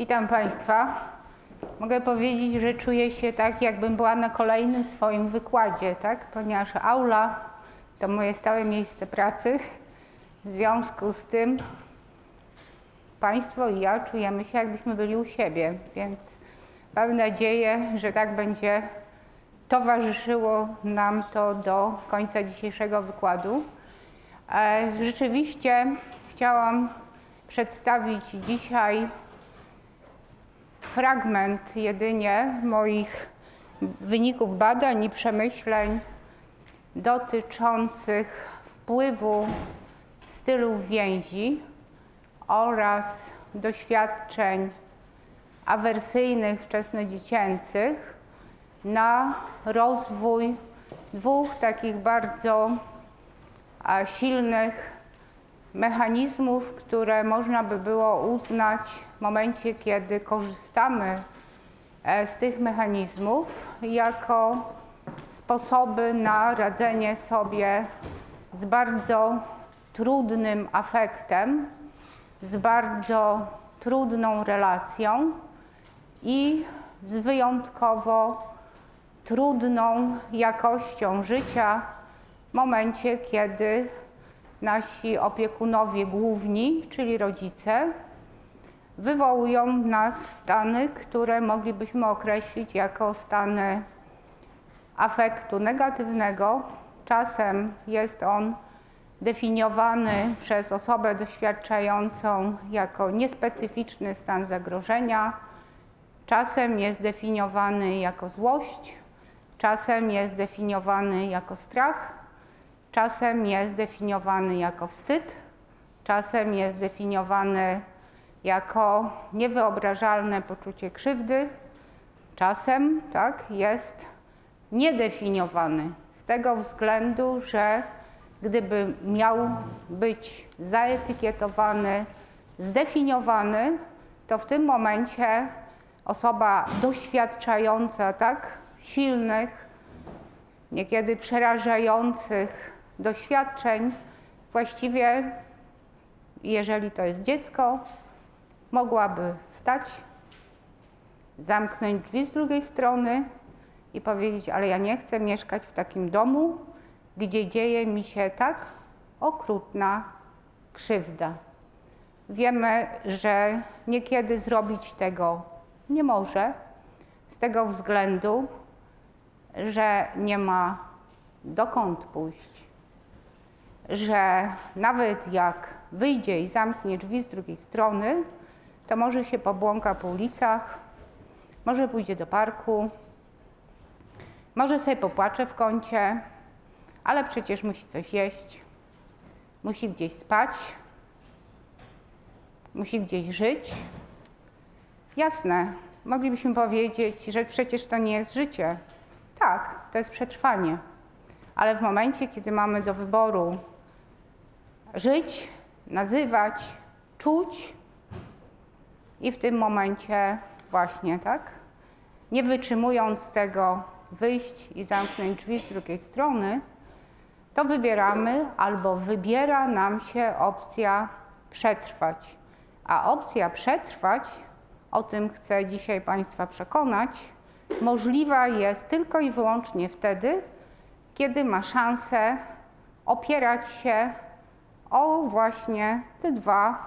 Witam Państwa. Mogę powiedzieć, że czuję się tak, jakbym była na kolejnym swoim wykładzie, tak? ponieważ aula to moje stałe miejsce pracy. W związku z tym Państwo i ja czujemy się, jakbyśmy byli u siebie, więc mam nadzieję, że tak będzie towarzyszyło nam to do końca dzisiejszego wykładu. E, rzeczywiście chciałam przedstawić dzisiaj fragment jedynie moich wyników badań i przemyśleń dotyczących wpływu stylów więzi oraz doświadczeń awersyjnych wczesnodziecięcych na rozwój dwóch takich bardzo silnych mechanizmów, które można by było uznać w momencie, kiedy korzystamy e, z tych mechanizmów jako sposoby na radzenie sobie z bardzo trudnym afektem, z bardzo trudną relacją i z wyjątkowo trudną jakością życia w momencie, kiedy nasi opiekunowie główni, czyli rodzice, wywołują nas stany, które moglibyśmy określić jako stany afektu negatywnego. Czasem jest on definiowany przez osobę doświadczającą jako niespecyficzny stan zagrożenia, czasem jest definiowany jako złość, czasem jest definiowany jako strach, czasem jest definiowany jako wstyd, czasem jest definiowany jako niewyobrażalne poczucie krzywdy, czasem tak, jest niedefiniowany z tego względu, że gdyby miał być zaetykietowany, zdefiniowany, to w tym momencie osoba doświadczająca tak silnych, niekiedy przerażających doświadczeń, właściwie, jeżeli to jest dziecko, mogłaby wstać, zamknąć drzwi z drugiej strony i powiedzieć: Ale ja nie chcę mieszkać w takim domu, gdzie dzieje mi się tak okrutna krzywda. Wiemy, że niekiedy zrobić tego nie może, z tego względu, że nie ma dokąd pójść, że nawet jak wyjdzie i zamknie drzwi z drugiej strony, to może się pobłąka po ulicach, może pójdzie do parku, może sobie popłacze w kącie, ale przecież musi coś jeść, musi gdzieś spać, musi gdzieś żyć. Jasne, moglibyśmy powiedzieć, że przecież to nie jest życie. Tak, to jest przetrwanie. Ale w momencie, kiedy mamy do wyboru żyć, nazywać, czuć i w tym momencie właśnie, tak, nie wytrzymując tego, wyjść i zamknąć drzwi z drugiej strony, to wybieramy albo wybiera nam się opcja przetrwać. A opcja przetrwać, o tym chcę dzisiaj Państwa przekonać, możliwa jest tylko i wyłącznie wtedy, kiedy ma szansę opierać się o właśnie te dwa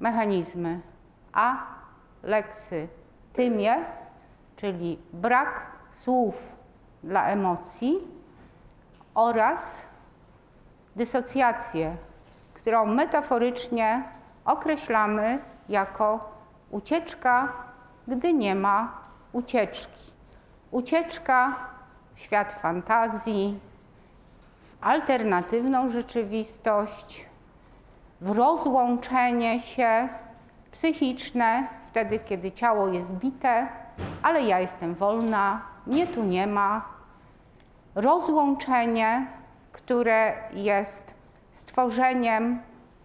mechanizmy. A leksy tymie, czyli brak słów dla emocji oraz dysocjację, którą metaforycznie określamy jako ucieczka, gdy nie ma ucieczki. Ucieczka w świat fantazji, alternatywną rzeczywistość, w rozłączenie się psychiczne, wtedy kiedy ciało jest bite, ale ja jestem wolna, mnie tu nie ma. Rozłączenie, które jest stworzeniem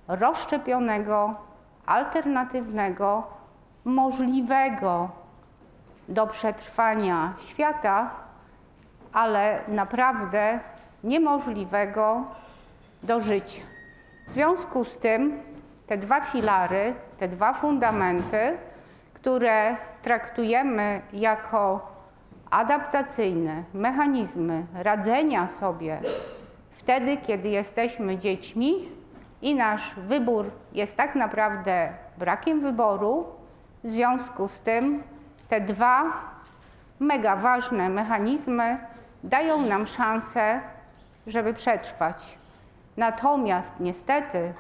rozszczepionego, alternatywnego, możliwego do przetrwania świata, ale naprawdę niemożliwego do życia. W związku z tym te dwa filary, te dwa fundamenty, które traktujemy jako adaptacyjne mechanizmy radzenia sobie wtedy, kiedy jesteśmy dziećmi i nasz wybór jest tak naprawdę brakiem wyboru, w związku z tym te dwa mega ważne mechanizmy dają nam szansę, żeby przetrwać. Natomiast niestety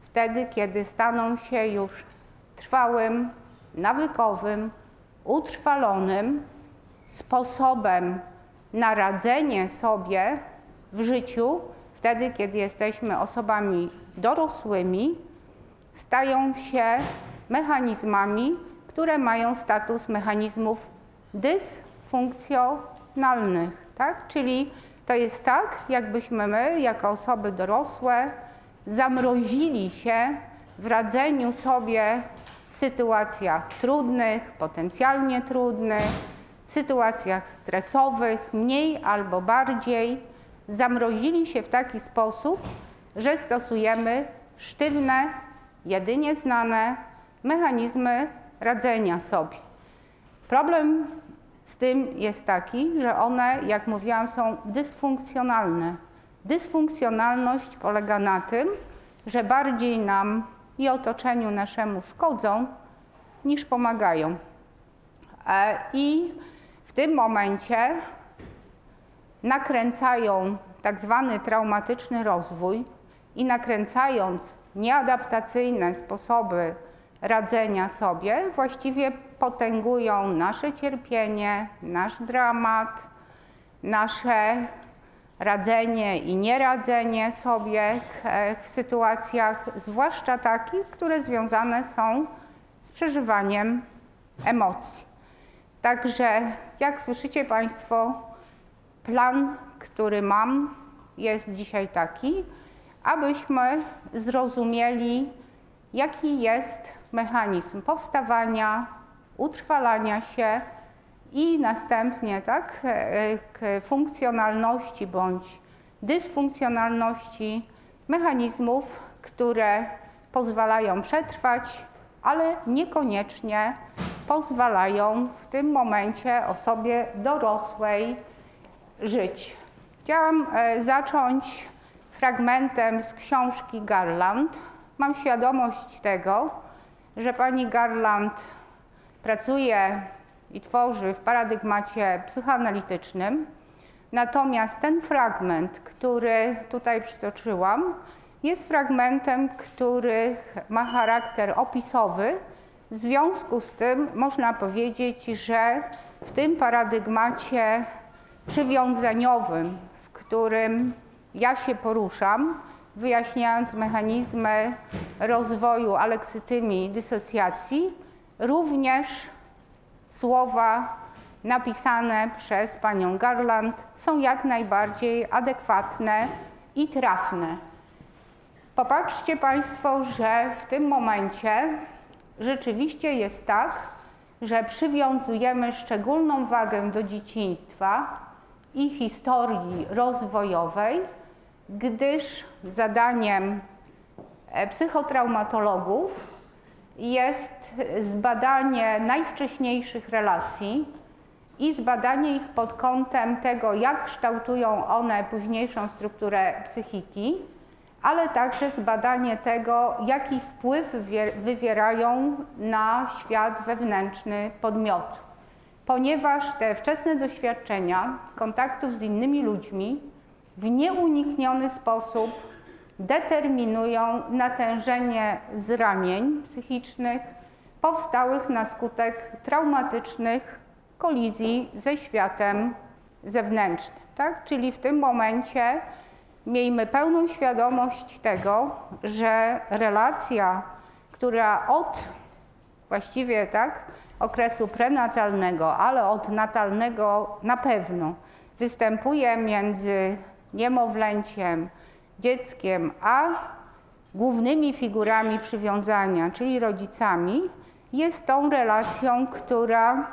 wtedy, kiedy staną się już trwałym, nawykowym, utrwalonym sposobem na radzenie sobie w życiu, wtedy, kiedy jesteśmy osobami dorosłymi, stają się mechanizmami, które mają status mechanizmów dysfunkcjonalnych. Tak? Czyli to jest tak, jakbyśmy my, jako osoby dorosłe, zamrozili się w radzeniu sobie w sytuacjach trudnych, potencjalnie trudnych, w sytuacjach stresowych, mniej albo bardziej, zamrozili się w taki sposób, że stosujemy sztywne, jedynie znane mechanizmy radzenia sobie. Problem z tym jest taki, że one, jak mówiłam, są dysfunkcjonalne. Dysfunkcjonalność polega na tym, że bardziej nam i otoczeniu naszemu szkodzą, niż pomagają. E, I w tym momencie nakręcają tak zwany traumatyczny rozwój i nakręcając nieadaptacyjne sposoby radzenia sobie, właściwie potęgują nasze cierpienie, nasz dramat, nasze radzenie i nieradzenie sobie w sytuacjach, zwłaszcza takich, które związane są z przeżywaniem emocji. Także, jak słyszycie Państwo, plan, który mam, jest dzisiaj taki, abyśmy zrozumieli, jaki jest mechanizm powstawania, utrwalania się i następnie tak, k funkcjonalności bądź dysfunkcjonalności mechanizmów, które pozwalają przetrwać, ale niekoniecznie pozwalają w tym momencie osobie dorosłej żyć. Chciałam e, zacząć fragmentem z książki Garland. Mam świadomość tego, że pani Garland pracuje i tworzy w paradygmacie psychoanalitycznym. Natomiast ten fragment, który tutaj przytoczyłam, jest fragmentem, który ma charakter opisowy. W związku z tym można powiedzieć, że w tym paradygmacie przywiązaniowym, w którym ja się poruszam, wyjaśniając mechanizmy rozwoju aleksytymii dysocjacji, również słowa napisane przez panią Garland są jak najbardziej adekwatne i trafne. Popatrzcie Państwo, że w tym momencie rzeczywiście jest tak, że przywiązujemy szczególną wagę do dzieciństwa i historii rozwojowej, gdyż zadaniem e, psychotraumatologów jest zbadanie najwcześniejszych relacji i zbadanie ich pod kątem tego, jak kształtują one późniejszą strukturę psychiki, ale także zbadanie tego, jaki wpływ wywierają na świat wewnętrzny podmiotu. Ponieważ te wczesne doświadczenia kontaktów z innymi ludźmi w nieunikniony sposób determinują natężenie zranień psychicznych powstałych na skutek traumatycznych kolizji ze światem zewnętrznym. Tak? Czyli w tym momencie miejmy pełną świadomość tego, że relacja, która od właściwie tak, okresu prenatalnego, ale od natalnego na pewno występuje między niemowlęciem, dzieckiem, a głównymi figurami przywiązania, czyli rodzicami, jest tą relacją, która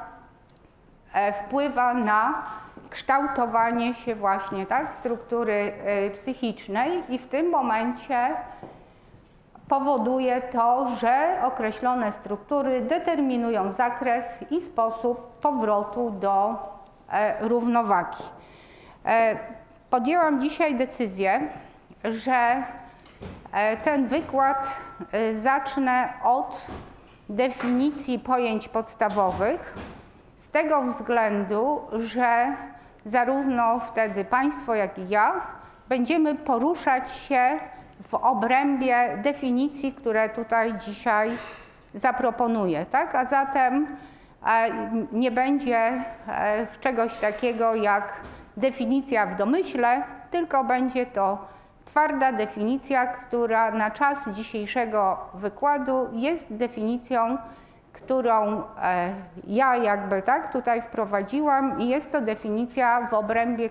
e, wpływa na kształtowanie się właśnie tak, struktury y, psychicznej i w tym momencie powoduje to, że określone struktury determinują zakres i sposób powrotu do e, równowagi. E, podjęłam dzisiaj decyzję, że e, ten wykład zacznę od definicji pojęć podstawowych, z tego względu, że zarówno wtedy Państwo, jak i ja będziemy poruszać się w obrębie definicji, które tutaj dzisiaj zaproponuję. Tak? A zatem e, nie będzie e, czegoś takiego jak definicja w domyśle, tylko będzie to twarda definicja, która na czas dzisiejszego wykładu jest definicją, którą e, ja jakby tak tutaj wprowadziłam i jest to definicja w obrębie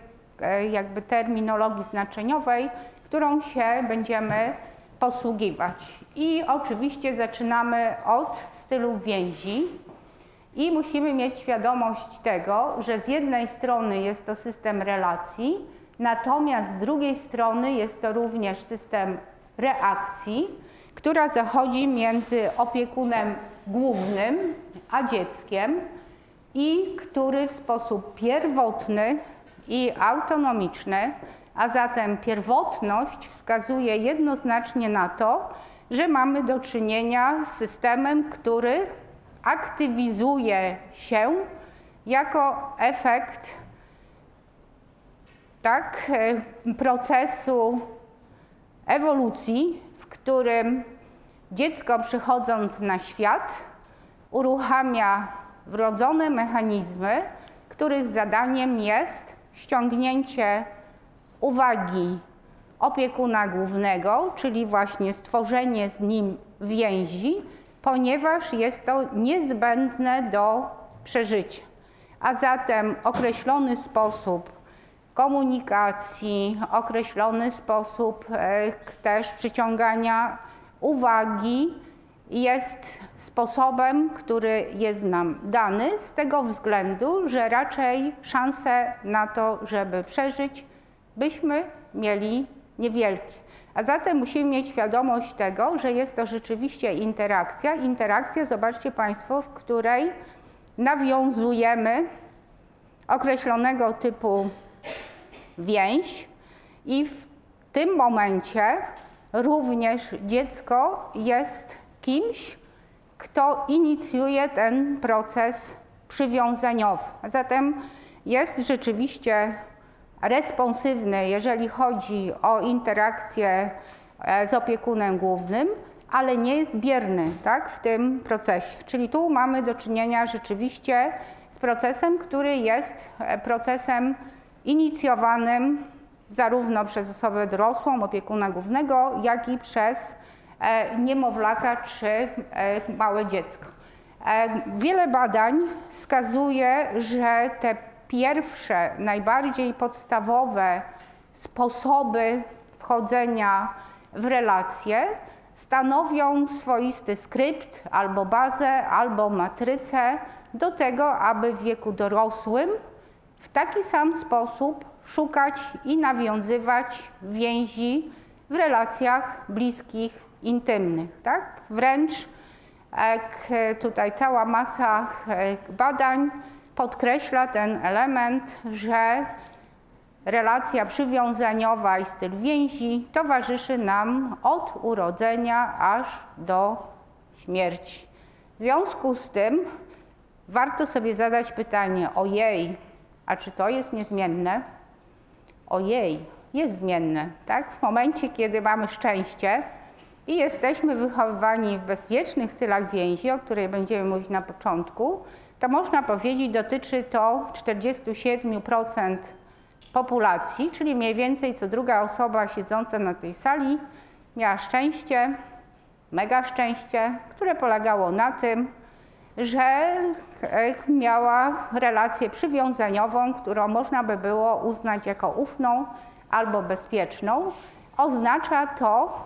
jakby terminologii znaczeniowej, którą się będziemy posługiwać. I oczywiście zaczynamy od stylu więzi. I musimy mieć świadomość tego, że z jednej strony jest to system relacji, natomiast z drugiej strony jest to również system reakcji, która zachodzi między opiekunem głównym a dzieckiem i który w sposób pierwotny i autonomiczny a zatem pierwotność wskazuje jednoznacznie na to, że mamy do czynienia z systemem, który aktywizuje się jako efekt tak, e, procesu ewolucji, w którym dziecko przychodząc na świat uruchamia wrodzone mechanizmy, których zadaniem jest ściągnięcie uwagi opiekuna głównego, czyli właśnie stworzenie z nim więzi, ponieważ jest to niezbędne do przeżycia. A zatem określony sposób komunikacji, określony sposób e, też przyciągania uwagi jest sposobem, który jest nam dany z tego względu, że raczej szanse na to, żeby przeżyć, byśmy mieli niewielkie. A zatem musimy mieć świadomość tego, że jest to rzeczywiście interakcja. Interakcja, zobaczcie Państwo, w której nawiązujemy określonego typu więź i w tym momencie również dziecko jest kimś, kto inicjuje ten proces przywiązaniowy. A zatem jest rzeczywiście responsywny, jeżeli chodzi o interakcję e, z opiekunem głównym, ale nie jest bierny tak, w tym procesie. Czyli tu mamy do czynienia rzeczywiście z procesem, który jest e, procesem inicjowanym zarówno przez osobę dorosłą, opiekuna głównego, jak i przez e, niemowlaka czy małe dziecko. Wiele badań wskazuje, że te pierwsze, najbardziej podstawowe sposoby wchodzenia w relacje stanowią swoisty skrypt albo bazę, albo matrycę do tego, aby w wieku dorosłym w taki sam sposób szukać i nawiązywać więzi w relacjach bliskich, intymnych. Tak? Wręcz jak tutaj cała masa badań podkreśla ten element, że relacja przywiązaniowa i styl więzi towarzyszy nam od urodzenia aż do śmierci. W związku z tym warto sobie zadać pytanie: ojej, a czy to jest niezmienne? Ojej, jest zmienne, tak? W momencie, kiedy mamy szczęście i jesteśmy wychowywani w bezpiecznych stylach więzi, o której będziemy mówić na początku, to można powiedzieć dotyczy to 47% populacji, czyli mniej więcej co druga osoba siedząca na tej sali miała szczęście, mega szczęście, które polegało na tym, że e, miała relację przywiązaniową, którą można by było uznać jako ufną albo bezpieczną. Oznacza to,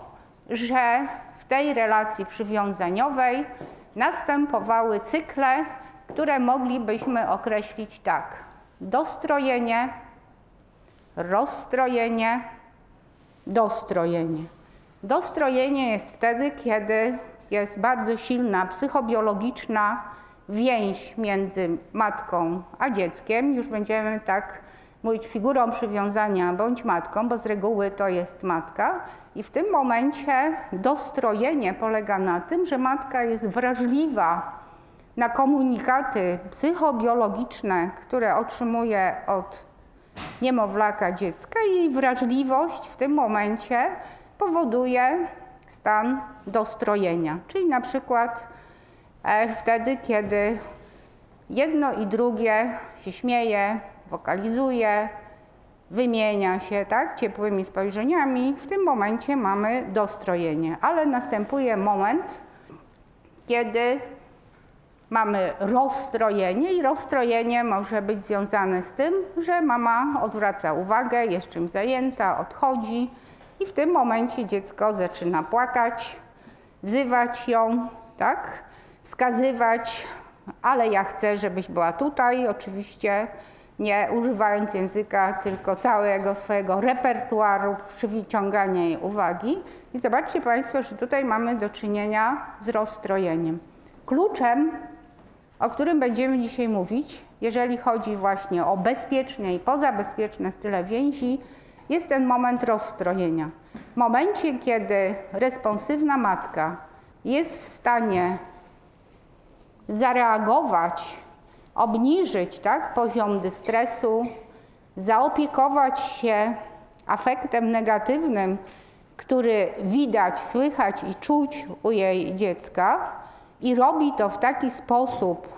że w tej relacji przywiązaniowej następowały cykle które moglibyśmy określić tak. Dostrojenie, rozstrojenie, dostrojenie. Dostrojenie jest wtedy, kiedy jest bardzo silna psychobiologiczna więź między matką a dzieckiem. Już będziemy tak mówić figurą przywiązania bądź matką, bo z reguły to jest matka. I w tym momencie dostrojenie polega na tym, że matka jest wrażliwa na komunikaty psychobiologiczne, które otrzymuje od niemowlaka dziecka jej wrażliwość w tym momencie powoduje stan dostrojenia. Czyli na przykład e, wtedy, kiedy jedno i drugie się śmieje, wokalizuje, wymienia się tak, ciepłymi spojrzeniami, w tym momencie mamy dostrojenie. Ale następuje moment, kiedy mamy rozstrojenie i rozstrojenie może być związane z tym, że mama odwraca uwagę, jest czymś zajęta, odchodzi i w tym momencie dziecko zaczyna płakać, wzywać ją, tak, wskazywać, ale ja chcę, żebyś była tutaj, oczywiście nie używając języka, tylko całego swojego repertuaru przyciągania jej uwagi. I zobaczcie Państwo, że tutaj mamy do czynienia z rozstrojeniem. Kluczem o którym będziemy dzisiaj mówić, jeżeli chodzi właśnie o bezpieczne i pozabezpieczne style więzi, jest ten moment rozstrojenia. W momencie, kiedy responsywna matka jest w stanie zareagować, obniżyć tak, poziom dystresu, zaopiekować się afektem negatywnym, który widać, słychać i czuć u jej dziecka, i robi to w taki sposób,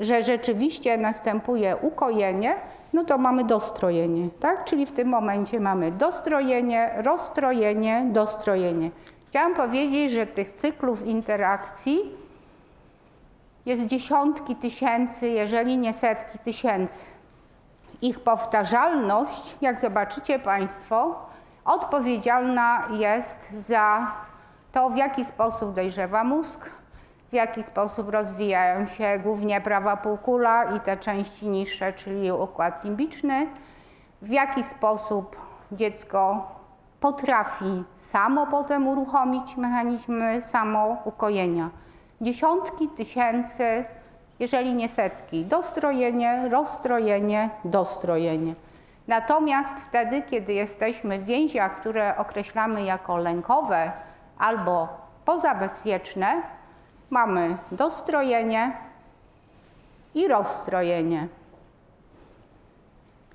że rzeczywiście następuje ukojenie, no to mamy dostrojenie, tak? Czyli w tym momencie mamy dostrojenie, rozstrojenie, dostrojenie. Chciałam powiedzieć, że tych cyklów interakcji jest dziesiątki tysięcy, jeżeli nie setki tysięcy. Ich powtarzalność, jak zobaczycie Państwo, odpowiedzialna jest za to, w jaki sposób dojrzewa mózg, w jaki sposób rozwijają się głównie prawa półkula i te części niższe, czyli układ limbiczny, w jaki sposób dziecko potrafi samo potem uruchomić mechanizmy samoukojenia. Dziesiątki tysięcy, jeżeli nie setki, dostrojenie, rozstrojenie, dostrojenie. Natomiast wtedy, kiedy jesteśmy w więziach, które określamy jako lękowe albo pozabezpieczne, mamy dostrojenie i rozstrojenie.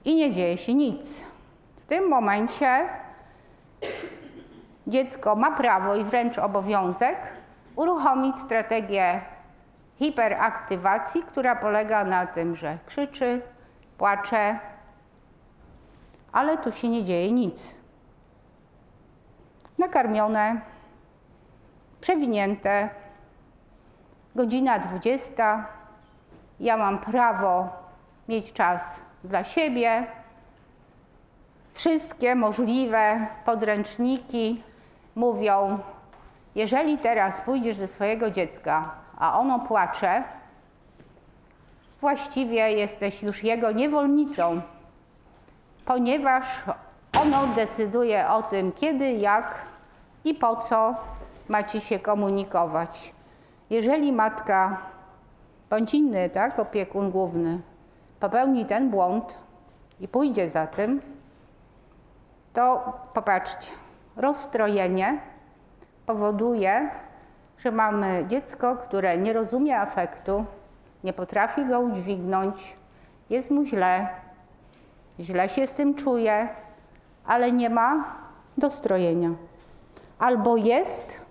I nie dzieje się nic. W tym momencie dziecko ma prawo i wręcz obowiązek uruchomić strategię hiperaktywacji, która polega na tym, że krzyczy, płacze, ale tu się nie dzieje nic. Nakarmione, przewinięte, godzina 20. Ja mam prawo mieć czas dla siebie. Wszystkie możliwe podręczniki mówią, jeżeli teraz pójdziesz do swojego dziecka, a ono płacze, właściwie jesteś już jego niewolnicą, ponieważ ono decyduje o tym, kiedy, jak i po co macie się komunikować. Jeżeli matka bądź inny tak, opiekun główny popełni ten błąd i pójdzie za tym, to popatrzcie, rozstrojenie powoduje, że mamy dziecko, które nie rozumie afektu, nie potrafi go udźwignąć, jest mu źle, źle się z tym czuje, ale nie ma dostrojenia. Albo jest,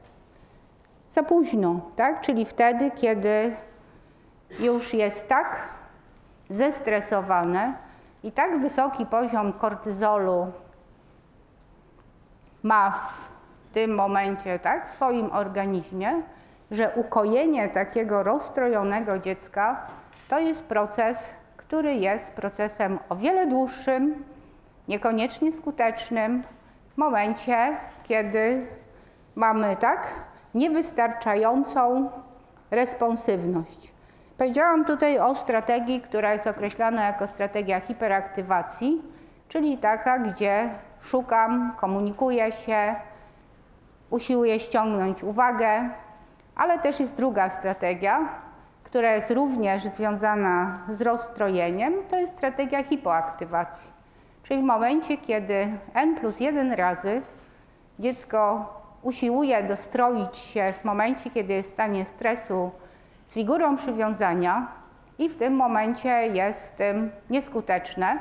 za późno, tak? Czyli wtedy, kiedy już jest tak zestresowane i tak wysoki poziom kortyzolu ma w tym momencie tak, w swoim organizmie, że ukojenie takiego rozstrojonego dziecka to jest proces, który jest procesem o wiele dłuższym, niekoniecznie skutecznym w momencie, kiedy mamy tak niewystarczającą responsywność. Powiedziałam tutaj o strategii, która jest określana jako strategia hiperaktywacji, czyli taka, gdzie szukam, komunikuję się, usiłuje ściągnąć uwagę, ale też jest druga strategia, która jest również związana z rozstrojeniem, to jest strategia hipoaktywacji. Czyli w momencie, kiedy n plus 1 razy dziecko usiłuje dostroić się w momencie, kiedy jest w stanie stresu z figurą przywiązania i w tym momencie jest w tym nieskuteczne,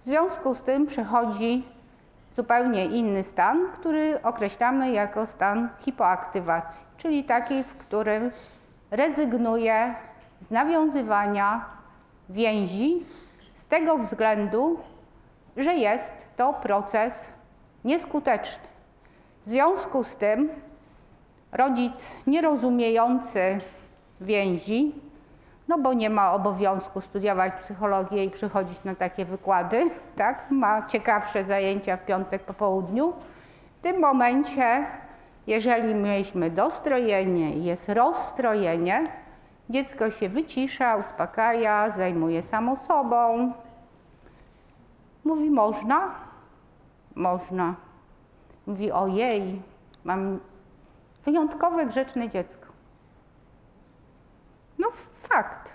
w związku z tym przechodzi zupełnie inny stan, który określamy jako stan hipoaktywacji, czyli taki, w którym rezygnuje z nawiązywania więzi z tego względu, że jest to proces nieskuteczny. W związku z tym rodzic nierozumiejący więzi, no bo nie ma obowiązku studiować psychologię i przychodzić na takie wykłady, tak? ma ciekawsze zajęcia w piątek po południu. W tym momencie, jeżeli mieliśmy dostrojenie i jest rozstrojenie, dziecko się wycisza, uspokaja, zajmuje samo sobą. Mówi można? Można. Mówi ojej, mam wyjątkowe grzeczne dziecko. No fakt.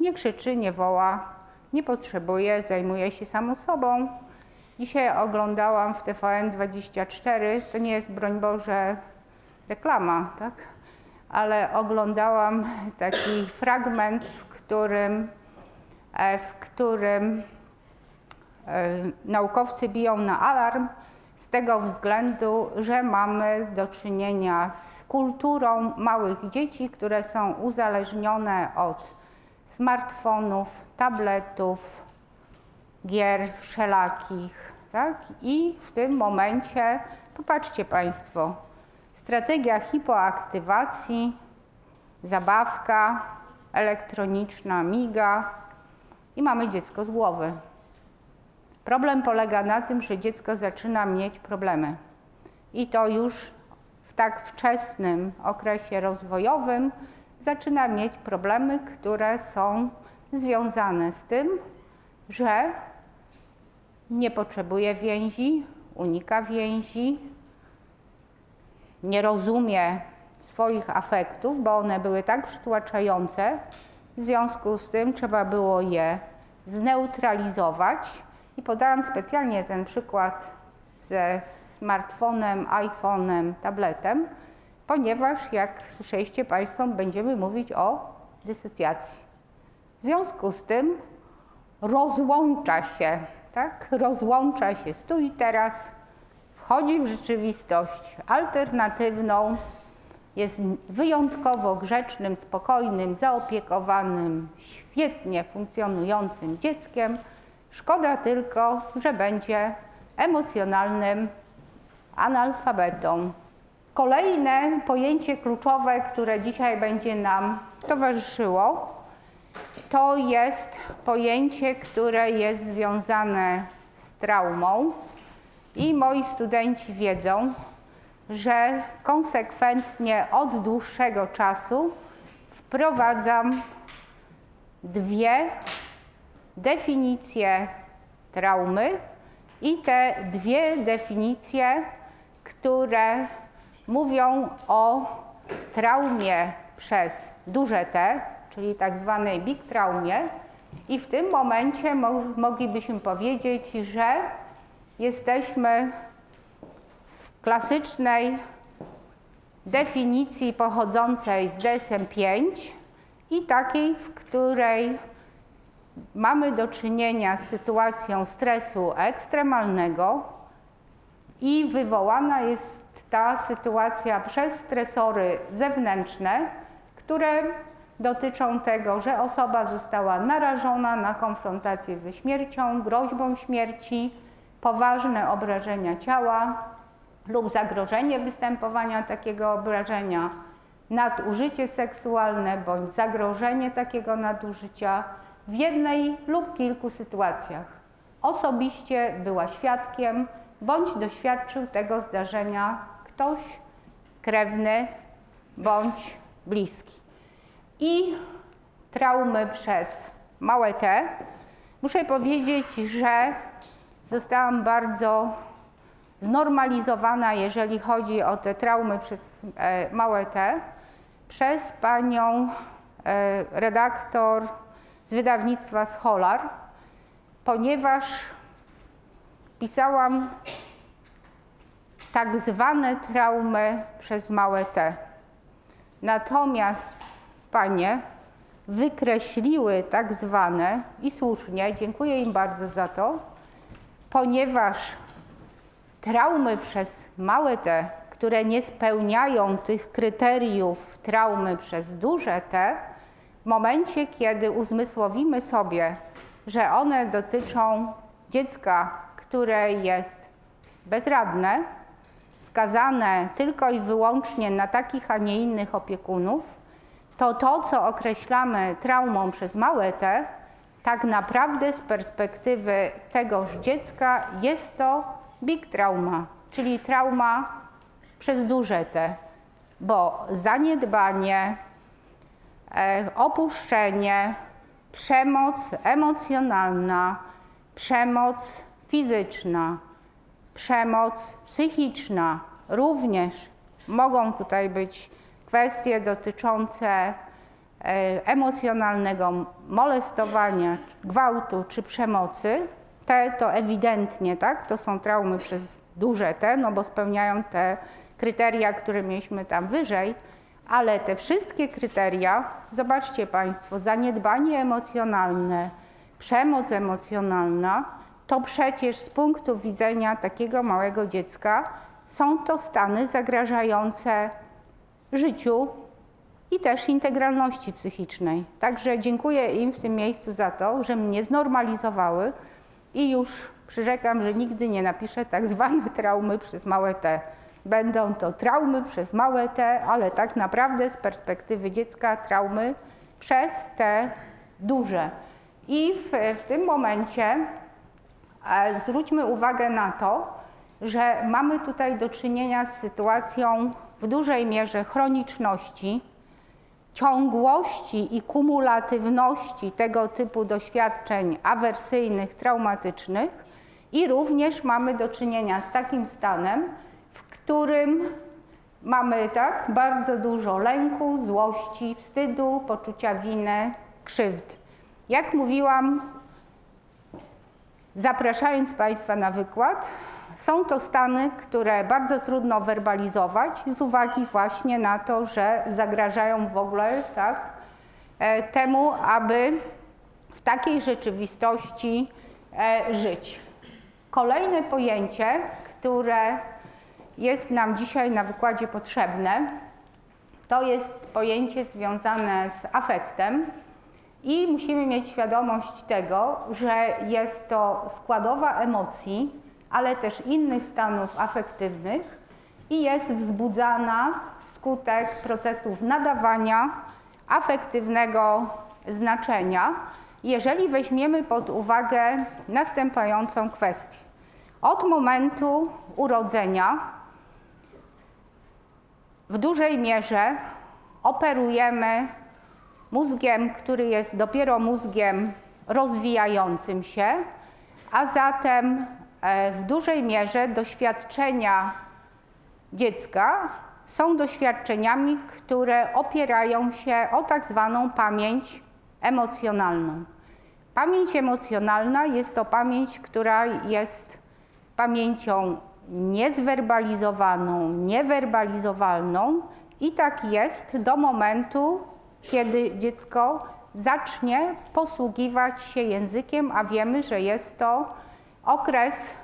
Nie krzyczy, nie woła, nie potrzebuje, zajmuje się samą sobą. Dzisiaj oglądałam w TVN24, to nie jest broń Boże reklama, tak? ale oglądałam taki fragment, w którym, e, w którym e, naukowcy biją na alarm z tego względu, że mamy do czynienia z kulturą małych dzieci, które są uzależnione od smartfonów, tabletów, gier wszelakich. Tak? I w tym momencie, popatrzcie Państwo, strategia hipoaktywacji, zabawka elektroniczna miga i mamy dziecko z głowy. Problem polega na tym, że dziecko zaczyna mieć problemy. I to już w tak wczesnym okresie rozwojowym zaczyna mieć problemy, które są związane z tym, że nie potrzebuje więzi, unika więzi, nie rozumie swoich afektów, bo one były tak przytłaczające, w związku z tym trzeba było je zneutralizować i podałam specjalnie ten przykład ze smartfonem, iPhone'em, tabletem, ponieważ jak słyszeliście Państwo, będziemy mówić o dysocjacji. W związku z tym rozłącza się, tak? Rozłącza się tu i teraz, wchodzi w rzeczywistość alternatywną, jest wyjątkowo grzecznym, spokojnym, zaopiekowanym, świetnie funkcjonującym dzieckiem, Szkoda tylko, że będzie emocjonalnym analfabetą. Kolejne pojęcie kluczowe, które dzisiaj będzie nam towarzyszyło, to jest pojęcie, które jest związane z traumą. I moi studenci wiedzą, że konsekwentnie od dłuższego czasu wprowadzam dwie definicję traumy i te dwie definicje, które mówią o traumie przez duże T, czyli tak zwanej big traumie. I w tym momencie mo moglibyśmy powiedzieć, że jesteśmy w klasycznej definicji pochodzącej z DSM-5 i takiej, w której mamy do czynienia z sytuacją stresu ekstremalnego i wywołana jest ta sytuacja przez stresory zewnętrzne, które dotyczą tego, że osoba została narażona na konfrontację ze śmiercią, groźbą śmierci, poważne obrażenia ciała lub zagrożenie występowania takiego obrażenia, nadużycie seksualne bądź zagrożenie takiego nadużycia w jednej lub kilku sytuacjach. Osobiście była świadkiem bądź doświadczył tego zdarzenia ktoś krewny bądź bliski. I traumy przez małe T. Muszę powiedzieć, że zostałam bardzo znormalizowana, jeżeli chodzi o te traumy przez e, małe T, przez panią e, redaktor z wydawnictwa Scholar, ponieważ pisałam tak zwane traumy przez małe T. Natomiast panie wykreśliły tak zwane i słusznie, dziękuję im bardzo za to, ponieważ traumy przez małe T, które nie spełniają tych kryteriów traumy przez duże T, w momencie, kiedy uzmysłowimy sobie, że one dotyczą dziecka, które jest bezradne, skazane tylko i wyłącznie na takich, a nie innych opiekunów, to to, co określamy traumą przez małe t, tak naprawdę z perspektywy tegoż dziecka jest to big trauma, czyli trauma przez duże T, bo zaniedbanie, opuszczenie, przemoc emocjonalna, przemoc fizyczna, przemoc psychiczna również mogą tutaj być kwestie dotyczące e, emocjonalnego molestowania, gwałtu czy przemocy, te to ewidentnie, tak, to są traumy przez duże T, no bo spełniają te kryteria, które mieliśmy tam wyżej, ale te wszystkie kryteria, zobaczcie Państwo, zaniedbanie emocjonalne, przemoc emocjonalna, to przecież z punktu widzenia takiego małego dziecka są to stany zagrażające życiu i też integralności psychicznej. Także dziękuję im w tym miejscu za to, że mnie znormalizowały i już przyrzekam, że nigdy nie napiszę tak zwane traumy przez małe T. Będą to traumy przez małe T, ale tak naprawdę z perspektywy dziecka traumy przez te duże. I w, w tym momencie e, zwróćmy uwagę na to, że mamy tutaj do czynienia z sytuacją w dużej mierze chroniczności, ciągłości i kumulatywności tego typu doświadczeń awersyjnych, traumatycznych i również mamy do czynienia z takim stanem, którym mamy tak bardzo dużo lęku, złości, wstydu, poczucia winy, krzywd. Jak mówiłam, zapraszając Państwa na wykład, są to stany, które bardzo trudno werbalizować z uwagi właśnie na to, że zagrażają w ogóle tak, e, temu, aby w takiej rzeczywistości e, żyć. Kolejne pojęcie, które jest nam dzisiaj na wykładzie potrzebne, to jest pojęcie związane z afektem i musimy mieć świadomość tego, że jest to składowa emocji, ale też innych stanów afektywnych i jest wzbudzana wskutek procesów nadawania afektywnego znaczenia, jeżeli weźmiemy pod uwagę następującą kwestię. Od momentu urodzenia w dużej mierze operujemy mózgiem, który jest dopiero mózgiem rozwijającym się, a zatem E, w dużej mierze doświadczenia dziecka są doświadczeniami, które opierają się o tak zwaną pamięć emocjonalną. Pamięć emocjonalna jest to pamięć, która jest pamięcią niezwerbalizowaną, niewerbalizowalną i tak jest do momentu, kiedy dziecko zacznie posługiwać się językiem, a wiemy, że jest to okres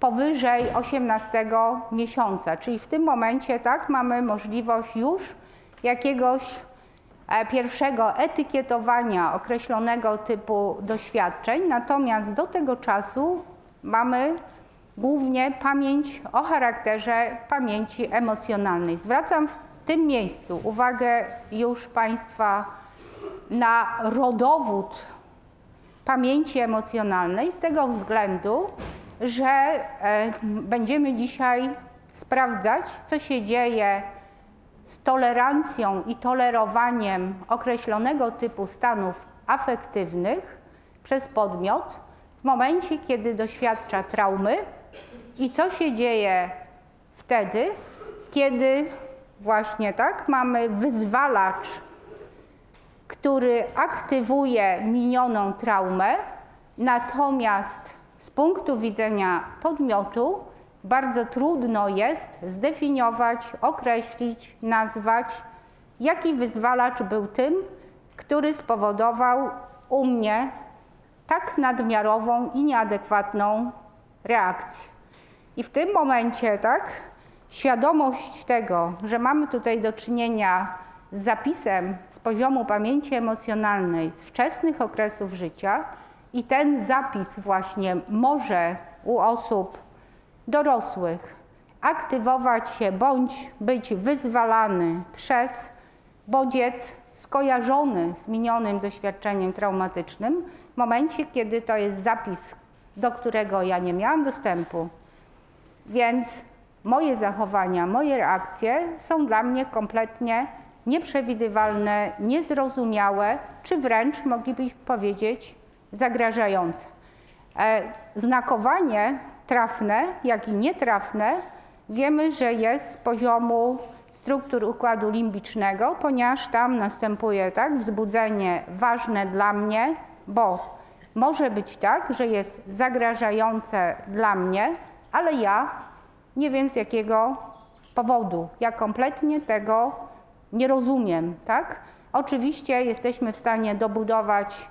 powyżej 18 miesiąca, czyli w tym momencie tak mamy możliwość już jakiegoś e, pierwszego etykietowania określonego typu doświadczeń, natomiast do tego czasu mamy głównie pamięć o charakterze pamięci emocjonalnej. Zwracam w tym miejscu uwagę już Państwa na rodowód pamięci emocjonalnej z tego względu, że e, będziemy dzisiaj sprawdzać, co się dzieje z tolerancją i tolerowaniem określonego typu stanów afektywnych przez podmiot w momencie, kiedy doświadcza traumy I co się dzieje wtedy, kiedy właśnie tak mamy wyzwalacz, który aktywuje minioną traumę, natomiast z punktu widzenia podmiotu bardzo trudno jest zdefiniować, określić, nazwać, jaki wyzwalacz był tym, który spowodował u mnie tak nadmiarową i nieadekwatną reakcję. I w tym momencie, tak, świadomość tego, że mamy tutaj do czynienia z zapisem z poziomu pamięci emocjonalnej z wczesnych okresów życia i ten zapis właśnie może u osób dorosłych aktywować się bądź być wyzwalany przez bodziec skojarzony z minionym doświadczeniem traumatycznym, w momencie, kiedy to jest zapis, do którego ja nie miałam dostępu. Więc moje zachowania, moje reakcje są dla mnie kompletnie nieprzewidywalne, niezrozumiałe, czy wręcz moglibyśmy powiedzieć zagrażające. E, znakowanie trafne, jak i nietrafne wiemy, że jest z poziomu struktur układu limbicznego, ponieważ tam następuje tak, wzbudzenie ważne dla mnie, bo może być tak, że jest zagrażające dla mnie, ale ja nie wiem z jakiego powodu. Ja kompletnie tego nie rozumiem, tak? Oczywiście jesteśmy w stanie dobudować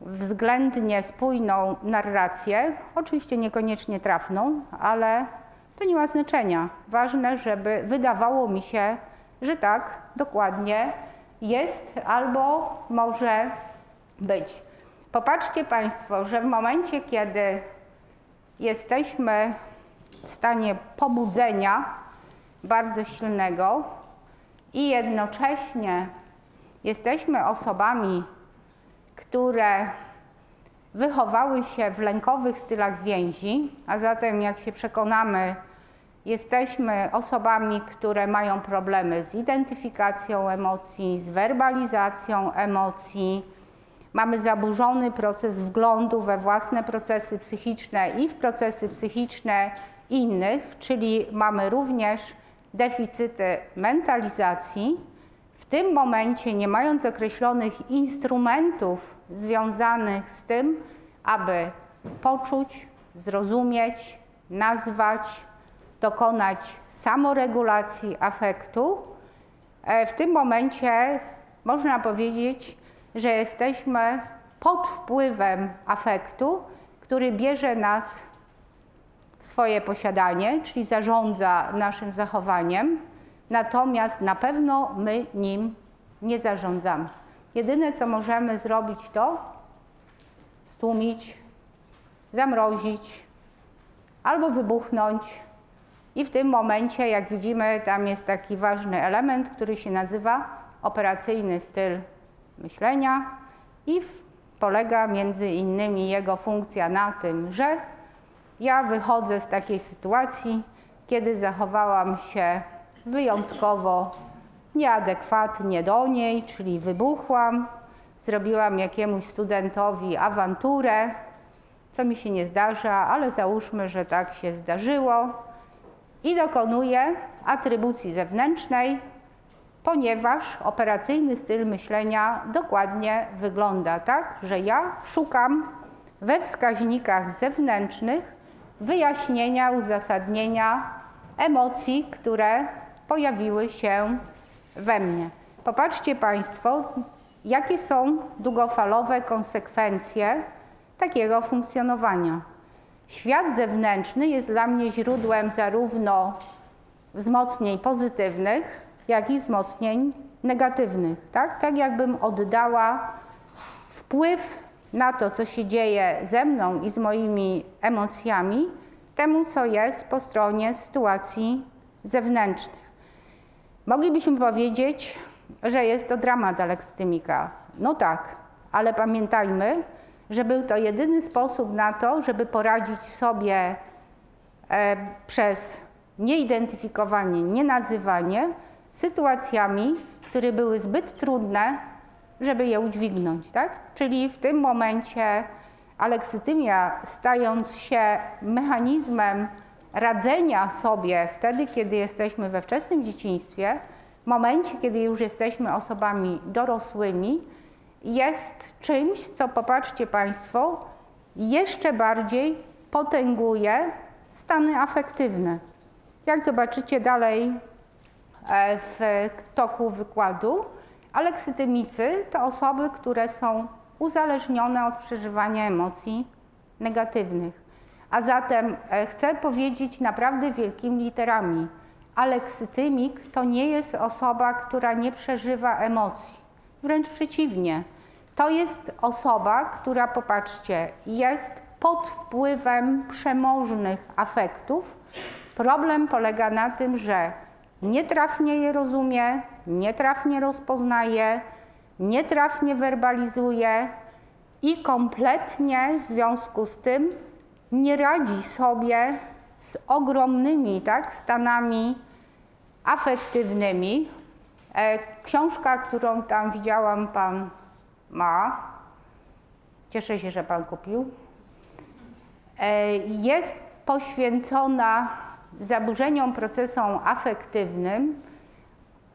względnie spójną narrację, oczywiście niekoniecznie trafną, ale to nie ma znaczenia. Ważne, żeby wydawało mi się, że tak, dokładnie jest albo może być. Popatrzcie Państwo, że w momencie, kiedy jesteśmy w stanie pobudzenia bardzo silnego i jednocześnie jesteśmy osobami, które wychowały się w lękowych stylach więzi, a zatem jak się przekonamy, jesteśmy osobami, które mają problemy z identyfikacją emocji, z werbalizacją emocji, mamy zaburzony proces wglądu we własne procesy psychiczne i w procesy psychiczne innych, czyli mamy również deficyty mentalizacji. W tym momencie, nie mając określonych instrumentów związanych z tym, aby poczuć, zrozumieć, nazwać, dokonać samoregulacji afektu, e, w tym momencie można powiedzieć, że jesteśmy pod wpływem afektu, który bierze nas w swoje posiadanie, czyli zarządza naszym zachowaniem, natomiast na pewno my nim nie zarządzamy. Jedyne, co możemy zrobić, to stłumić, zamrozić albo wybuchnąć. I w tym momencie, jak widzimy, tam jest taki ważny element, który się nazywa operacyjny styl myślenia i polega między innymi jego funkcja na tym, że ja wychodzę z takiej sytuacji, kiedy zachowałam się wyjątkowo nieadekwatnie do niej, czyli wybuchłam, zrobiłam jakiemuś studentowi awanturę, co mi się nie zdarza, ale załóżmy, że tak się zdarzyło i dokonuję atrybucji zewnętrznej, ponieważ operacyjny styl myślenia dokładnie wygląda tak, że ja szukam we wskaźnikach zewnętrznych wyjaśnienia, uzasadnienia emocji, które pojawiły się we mnie. Popatrzcie Państwo, jakie są długofalowe konsekwencje takiego funkcjonowania. Świat zewnętrzny jest dla mnie źródłem zarówno wzmocnień pozytywnych, jak i wzmocnień negatywnych. Tak, tak jakbym oddała wpływ na to, co się dzieje ze mną i z moimi emocjami, temu, co jest po stronie sytuacji zewnętrznych. Moglibyśmy powiedzieć, że jest to dramat alekstymika. No tak, ale pamiętajmy, że był to jedyny sposób na to, żeby poradzić sobie e, przez nieidentyfikowanie, nienazywanie sytuacjami, które były zbyt trudne, żeby je udźwignąć. Tak? Czyli w tym momencie aleksytymia, stając się mechanizmem radzenia sobie wtedy, kiedy jesteśmy we wczesnym dzieciństwie, w momencie, kiedy już jesteśmy osobami dorosłymi, jest czymś, co popatrzcie Państwo, jeszcze bardziej potęguje stany afektywne. Jak zobaczycie dalej w toku wykładu, aleksytymicy to osoby, które są uzależnione od przeżywania emocji negatywnych. A zatem e, chcę powiedzieć naprawdę wielkimi literami. Aleksytymik to nie jest osoba, która nie przeżywa emocji. Wręcz przeciwnie. To jest osoba, która, popatrzcie, jest pod wpływem przemożnych afektów. Problem polega na tym, że nietrafnie je rozumie, nietrafnie rozpoznaje, nietrafnie werbalizuje i kompletnie w związku z tym nie radzi sobie z ogromnymi tak, stanami afektywnymi. E, książka, którą tam widziałam, pan ma. Cieszę się, że pan kupił. E, jest poświęcona zaburzeniom procesom afektywnym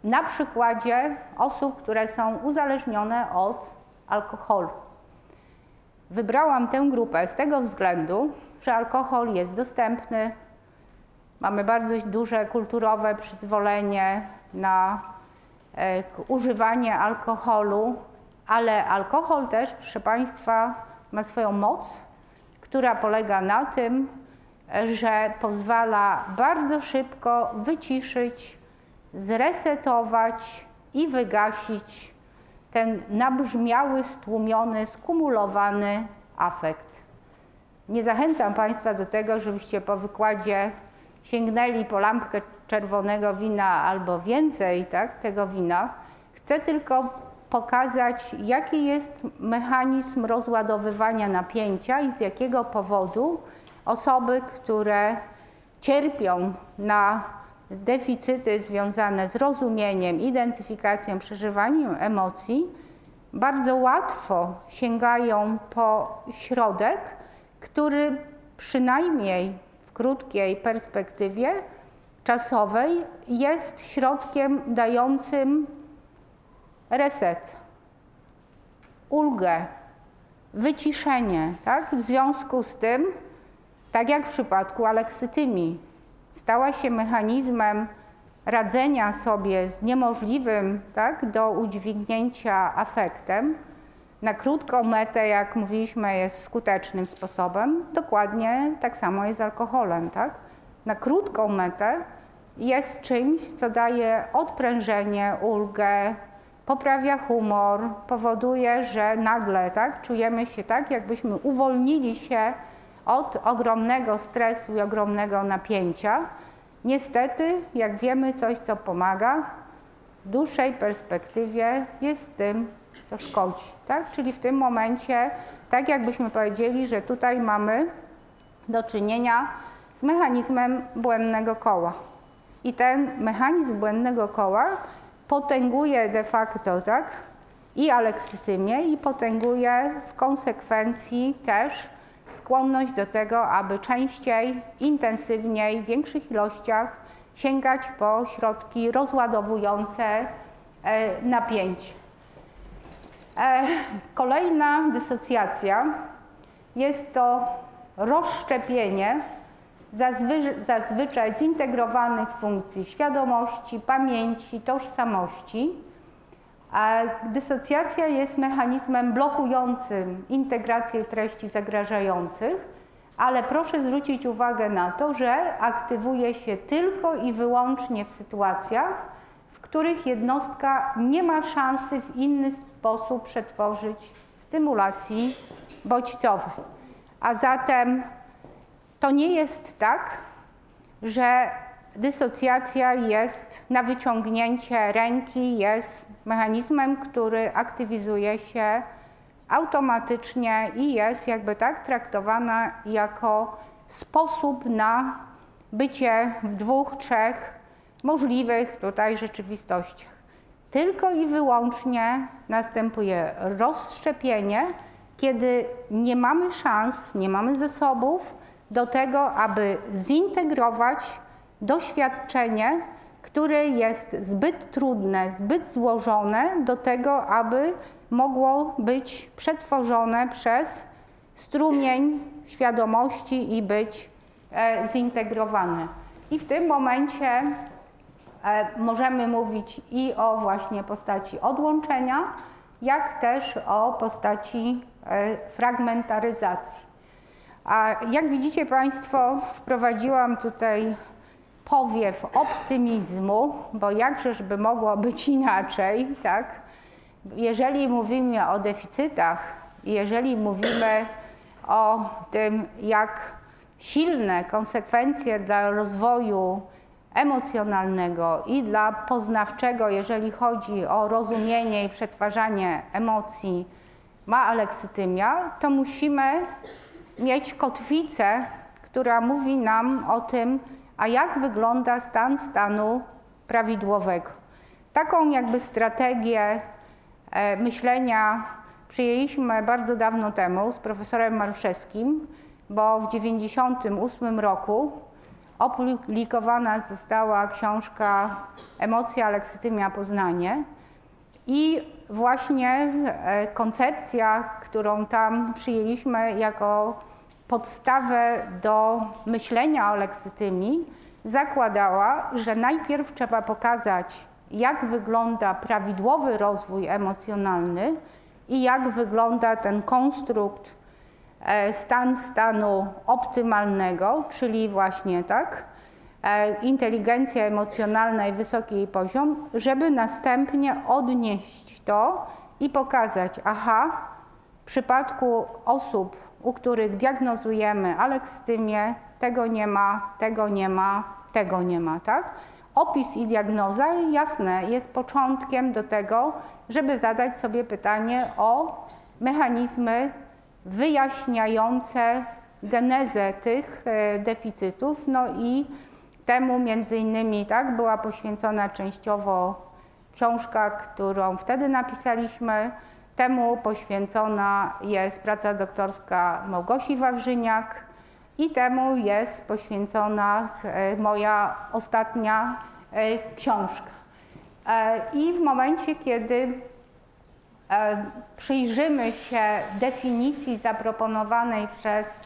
na przykładzie osób, które są uzależnione od alkoholu. Wybrałam tę grupę z tego względu, że alkohol jest dostępny, mamy bardzo duże kulturowe przyzwolenie na e, używanie alkoholu, ale alkohol też, proszę Państwa, ma swoją moc, która polega na tym, że pozwala bardzo szybko wyciszyć, zresetować i wygasić ten nabrzmiały, stłumiony, skumulowany afekt. Nie zachęcam Państwa do tego, żebyście po wykładzie sięgnęli po lampkę czerwonego wina albo więcej tak, tego wina. Chcę tylko pokazać, jaki jest mechanizm rozładowywania napięcia i z jakiego powodu osoby, które cierpią na deficyty związane z rozumieniem, identyfikacją, przeżywaniem emocji, bardzo łatwo sięgają po środek, który przynajmniej w krótkiej perspektywie czasowej jest środkiem dającym reset, ulgę, wyciszenie. Tak? W związku z tym, tak jak w przypadku aleksytymii, stała się mechanizmem radzenia sobie z niemożliwym tak, do udźwignięcia afektem, na krótką metę, jak mówiliśmy, jest skutecznym sposobem. Dokładnie tak samo jest z alkoholem. Tak? Na krótką metę jest czymś, co daje odprężenie, ulgę, poprawia humor, powoduje, że nagle tak, czujemy się tak, jakbyśmy uwolnili się od ogromnego stresu i ogromnego napięcia. Niestety, jak wiemy, coś, co pomaga, w dłuższej perspektywie jest tym, co szkodzi. Tak? Czyli w tym momencie, tak jakbyśmy powiedzieli, że tutaj mamy do czynienia z mechanizmem błędnego koła. I ten mechanizm błędnego koła potęguje de facto tak, i aleksytymię, i potęguje w konsekwencji też skłonność do tego, aby częściej, intensywniej, w większych ilościach sięgać po środki rozładowujące e, napięcie. E, kolejna dysocjacja jest to rozszczepienie zazwy zazwyczaj zintegrowanych funkcji świadomości, pamięci, tożsamości. Dysocjacja jest mechanizmem blokującym integrację treści zagrażających, ale proszę zwrócić uwagę na to, że aktywuje się tylko i wyłącznie w sytuacjach, w których jednostka nie ma szansy w inny sposób przetworzyć stymulacji bodźcowej. A zatem to nie jest tak, że dysocjacja jest na wyciągnięcie ręki, jest mechanizmem, który aktywizuje się automatycznie i jest jakby tak traktowana jako sposób na bycie w dwóch, trzech możliwych tutaj rzeczywistościach. Tylko i wyłącznie następuje rozszczepienie, kiedy nie mamy szans, nie mamy zasobów do tego, aby zintegrować doświadczenie, które jest zbyt trudne, zbyt złożone do tego, aby mogło być przetworzone przez strumień świadomości i być e, zintegrowane. I w tym momencie e, możemy mówić i o właśnie postaci odłączenia, jak też o postaci e, fragmentaryzacji. A jak widzicie Państwo, wprowadziłam tutaj powiew optymizmu, bo jakżeż by mogło być inaczej, tak? Jeżeli mówimy o deficytach, jeżeli mówimy o tym, jak silne konsekwencje dla rozwoju emocjonalnego i dla poznawczego, jeżeli chodzi o rozumienie i przetwarzanie emocji, ma aleksytymia, to musimy mieć kotwicę, która mówi nam o tym, a jak wygląda stan stanu prawidłowego. Taką jakby strategię e, myślenia przyjęliśmy bardzo dawno temu z profesorem Maruszewskim, bo w 1998 roku opublikowana została książka Emocja, aleksytymia, poznanie i właśnie e, koncepcja, którą tam przyjęliśmy jako podstawę do myślenia o leksytymii zakładała, że najpierw trzeba pokazać, jak wygląda prawidłowy rozwój emocjonalny i jak wygląda ten konstrukt e, stan stanu optymalnego, czyli właśnie tak, e, inteligencja emocjonalna i wysoki jej poziom, żeby następnie odnieść to i pokazać, aha, w przypadku osób u których diagnozujemy alekstymię, tego nie ma, tego nie ma, tego nie ma, tak? Opis i diagnoza, jasne, jest początkiem do tego, żeby zadać sobie pytanie o mechanizmy wyjaśniające genezę tych e, deficytów, no i temu między innymi tak, była poświęcona częściowo książka, którą wtedy napisaliśmy, Temu poświęcona jest praca doktorska Małgosi Wawrzyniak i temu jest poświęcona e, moja ostatnia e, książka. E, I w momencie, kiedy przyjrzymy się definicji zaproponowanej przez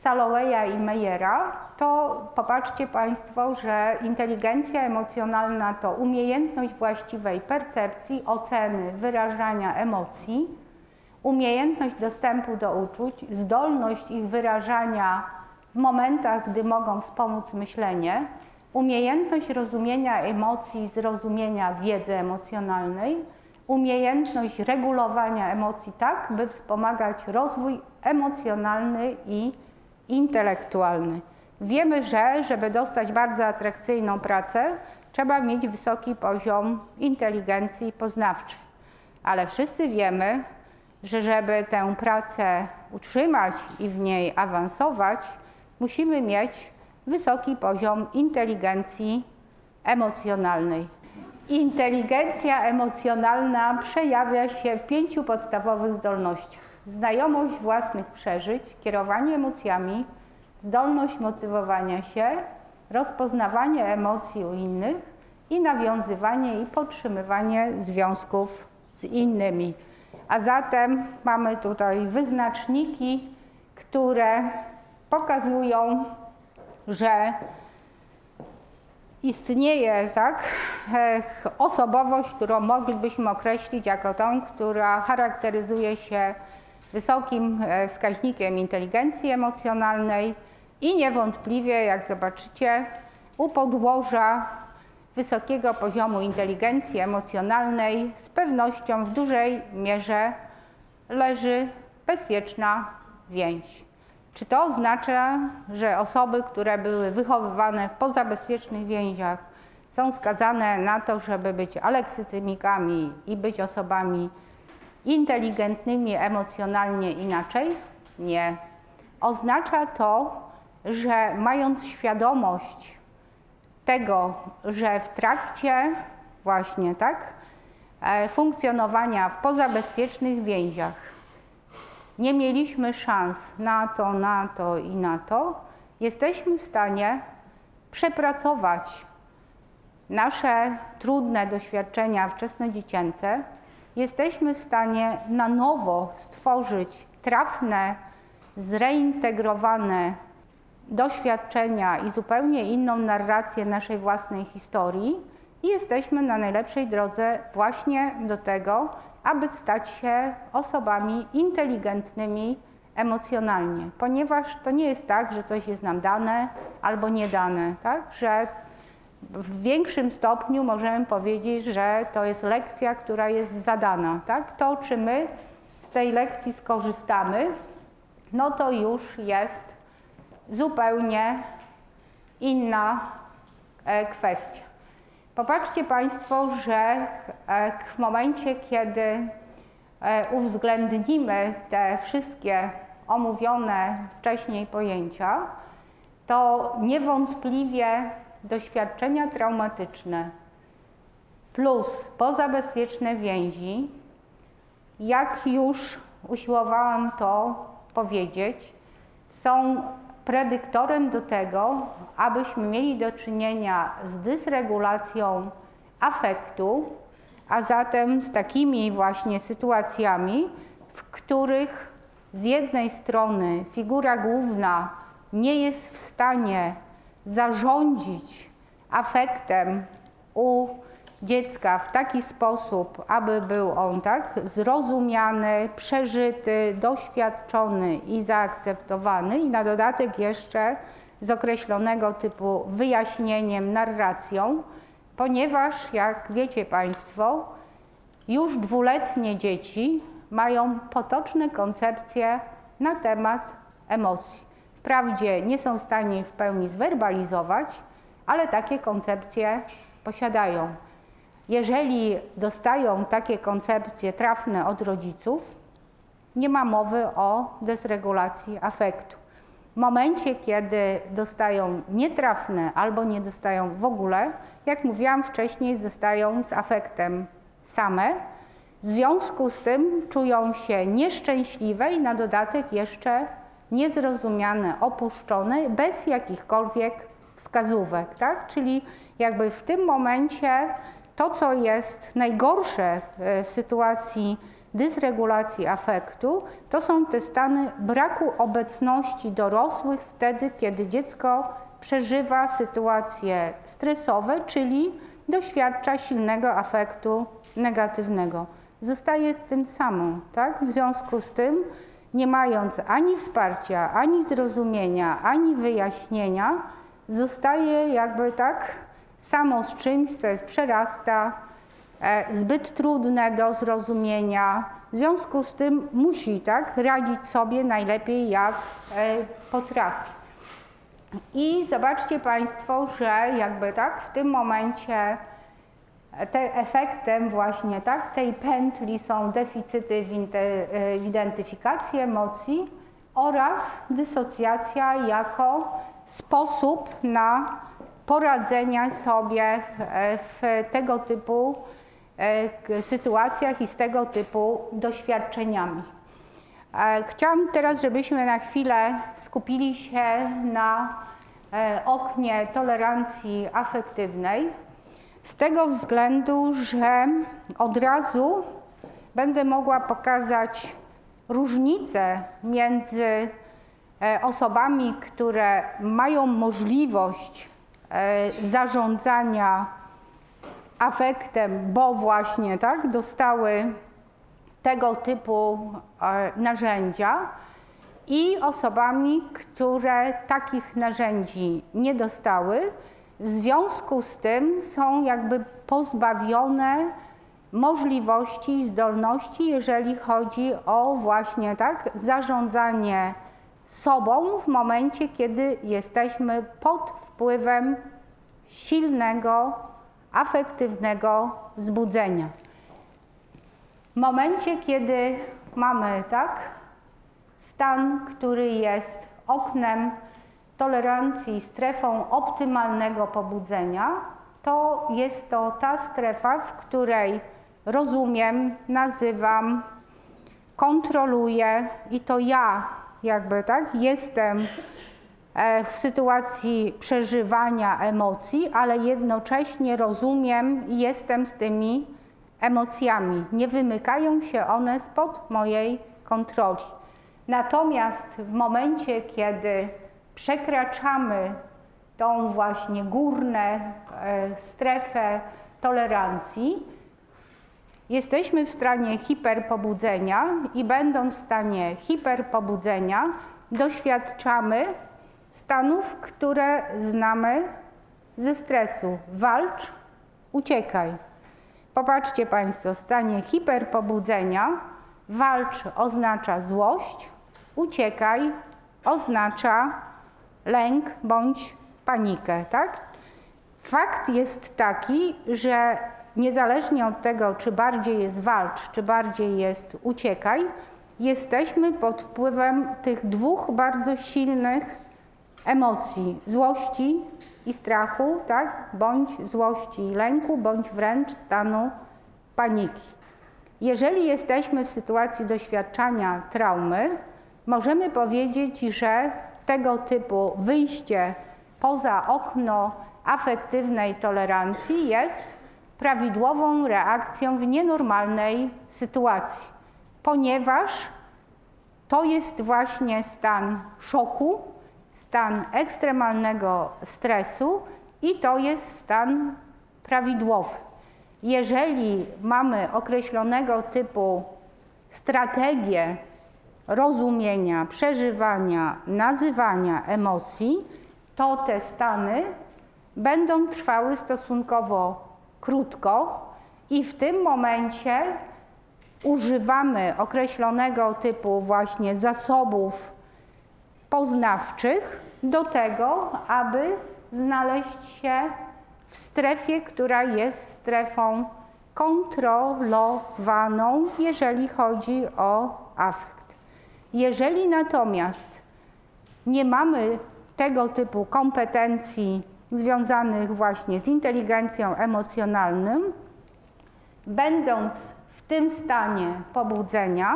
Saloweja i Meyera, to popatrzcie Państwo, że inteligencja emocjonalna to umiejętność właściwej percepcji, oceny, wyrażania emocji, umiejętność dostępu do uczuć, zdolność ich wyrażania w momentach, gdy mogą wspomóc myślenie, umiejętność rozumienia emocji, zrozumienia wiedzy emocjonalnej, umiejętność regulowania emocji tak, by wspomagać rozwój emocjonalny i intelektualny. Wiemy, że żeby dostać bardzo atrakcyjną pracę, trzeba mieć wysoki poziom inteligencji poznawczej. Ale wszyscy wiemy, że żeby tę pracę utrzymać i w niej awansować, musimy mieć wysoki poziom inteligencji emocjonalnej. Inteligencja emocjonalna przejawia się w pięciu podstawowych zdolnościach: znajomość własnych przeżyć, kierowanie emocjami, zdolność motywowania się, rozpoznawanie emocji u innych i nawiązywanie i podtrzymywanie związków z innymi. A zatem mamy tutaj wyznaczniki, które pokazują, że istnieje tak, osobowość, którą moglibyśmy określić jako tą, która charakteryzuje się wysokim e, wskaźnikiem inteligencji emocjonalnej, i niewątpliwie, jak zobaczycie, u podłoża wysokiego poziomu inteligencji emocjonalnej z pewnością w dużej mierze leży bezpieczna więź. Czy to oznacza, że osoby, które były wychowywane w pozabezpiecznych więziach, są skazane na to, żeby być aleksytymikami i być osobami inteligentnymi emocjonalnie inaczej? Nie. Oznacza to, że mając świadomość tego, że w trakcie właśnie tak e, funkcjonowania w pozabezpiecznych więziach nie mieliśmy szans na to, na to i na to, jesteśmy w stanie przepracować nasze trudne doświadczenia wczesnodziecięce, jesteśmy w stanie na nowo stworzyć trafne, zreintegrowane doświadczenia i zupełnie inną narrację naszej własnej historii. I jesteśmy na najlepszej drodze właśnie do tego, aby stać się osobami inteligentnymi emocjonalnie, ponieważ to nie jest tak, że coś jest nam dane albo nie dane, tak? że w większym stopniu możemy powiedzieć, że to jest lekcja, która jest zadana. Tak? To, czy my z tej lekcji skorzystamy, no to już jest zupełnie inna e, kwestia. Popatrzcie Państwo, że e, w momencie, kiedy e, uwzględnimy te wszystkie omówione wcześniej pojęcia, to niewątpliwie doświadczenia traumatyczne plus pozabezpieczne więzi, jak już usiłowałam to powiedzieć, są predyktorem do tego, abyśmy mieli do czynienia z dysregulacją afektu, a zatem z takimi właśnie sytuacjami, w których z jednej strony figura główna nie jest w stanie zarządzić afektem u dziecka w taki sposób, aby był on tak zrozumiany, przeżyty, doświadczony i zaakceptowany i na dodatek jeszcze z określonego typu wyjaśnieniem, narracją, ponieważ jak wiecie Państwo, już dwuletnie dzieci mają potoczne koncepcje na temat emocji. Wprawdzie nie są w stanie ich w pełni zwerbalizować, ale takie koncepcje posiadają. Jeżeli dostają takie koncepcje trafne od rodziców, nie ma mowy o dysregulacji afektu. W momencie, kiedy dostają nietrafne albo nie dostają w ogóle, jak mówiłam wcześniej, zostają z afektem same. W związku z tym czują się nieszczęśliwe i na dodatek jeszcze niezrozumiane, opuszczone, bez jakichkolwiek wskazówek. Tak? Czyli jakby w tym momencie to, co jest najgorsze e, w sytuacji dysregulacji afektu, to są te stany braku obecności dorosłych wtedy, kiedy dziecko przeżywa sytuacje stresowe, czyli doświadcza silnego afektu negatywnego. Zostaje z tym samą, tak? W związku z tym, nie mając ani wsparcia, ani zrozumienia, ani wyjaśnienia, zostaje jakby tak samo z czymś, co jest przerasta, e, zbyt trudne do zrozumienia. W związku z tym musi tak radzić sobie najlepiej jak e, potrafi. I zobaczcie Państwo, że jakby tak w tym momencie e, te, efektem właśnie tak, tej pętli są deficyty w, w identyfikacji emocji oraz dysocjacja jako sposób na poradzenia sobie e, w tego typu e, sytuacjach i z tego typu doświadczeniami. E, chciałam teraz, żebyśmy na chwilę skupili się na oknie tolerancji afektywnej, z tego względu, że od razu będę mogła pokazać różnice między osobami, które mają możliwość zarządzania afektem, bo właśnie tak, dostały tego typu e, narzędzia i osobami, które takich narzędzi nie dostały, w związku z tym są jakby pozbawione możliwości i zdolności, jeżeli chodzi o właśnie tak zarządzanie sobą w momencie, kiedy jesteśmy pod wpływem silnego, afektywnego wzbudzenia. W momencie, kiedy mamy tak, stan, który jest oknem tolerancji, strefą optymalnego pobudzenia, to jest to ta strefa, w której rozumiem, nazywam, kontroluję i to ja jakby tak, jestem e, w sytuacji przeżywania emocji, ale jednocześnie rozumiem i jestem z tymi emocjami. Nie wymykają się one spod mojej kontroli. Natomiast w momencie, kiedy przekraczamy tą właśnie górną e, strefę tolerancji, jesteśmy w stanie hiperpobudzenia i będąc w stanie hiperpobudzenia doświadczamy stanów, które znamy ze stresu. Walcz, uciekaj. Popatrzcie Państwo, stanie hiperpobudzenia walcz oznacza złość, uciekaj oznacza lęk bądź panikę, tak? Fakt jest taki, że niezależnie od tego, czy bardziej jest walcz, czy bardziej jest uciekaj, jesteśmy pod wpływem tych dwóch bardzo silnych emocji złości i strachu, tak? bądź złości i lęku, bądź wręcz stanu paniki. Jeżeli jesteśmy w sytuacji doświadczania traumy, możemy powiedzieć, że tego typu wyjście poza okno afektywnej tolerancji jest prawidłową reakcją w nienormalnej sytuacji, ponieważ to jest właśnie stan szoku, stan ekstremalnego stresu i to jest stan prawidłowy. Jeżeli mamy określonego typu strategię rozumienia, przeżywania, nazywania emocji, to te stany będą trwały stosunkowo krótko i w tym momencie używamy określonego typu właśnie zasobów poznawczych do tego, aby znaleźć się w strefie, która jest strefą kontrolowaną, jeżeli chodzi o afekt. Jeżeli natomiast nie mamy tego typu kompetencji związanych właśnie z inteligencją emocjonalną, będąc w tym stanie pobudzenia,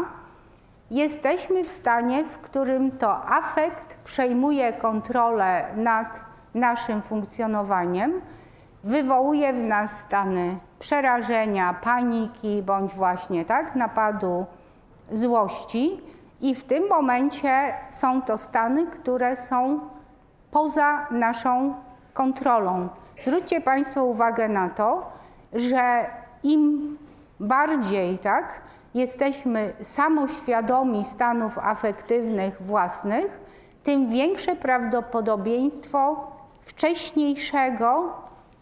jesteśmy w stanie, w którym to afekt przejmuje kontrolę nad naszym funkcjonowaniem, wywołuje w nas stany przerażenia, paniki bądź właśnie tak, napadu złości. I w tym momencie są to stany, które są poza naszą kontrolą. Zwróćcie Państwo uwagę na to, że im bardziej tak, jesteśmy samoświadomi stanów afektywnych własnych, tym większe prawdopodobieństwo wcześniejszego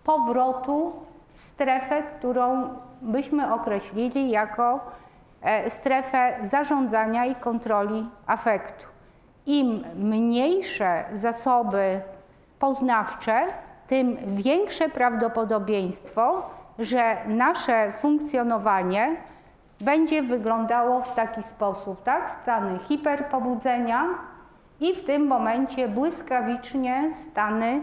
powrotu w strefę, którą byśmy określili jako e, strefę zarządzania i kontroli afektu. Im mniejsze zasoby poznawcze, tym większe prawdopodobieństwo, że nasze funkcjonowanie będzie wyglądało w taki sposób, tak? Stany hiperpobudzenia i w tym momencie błyskawicznie stany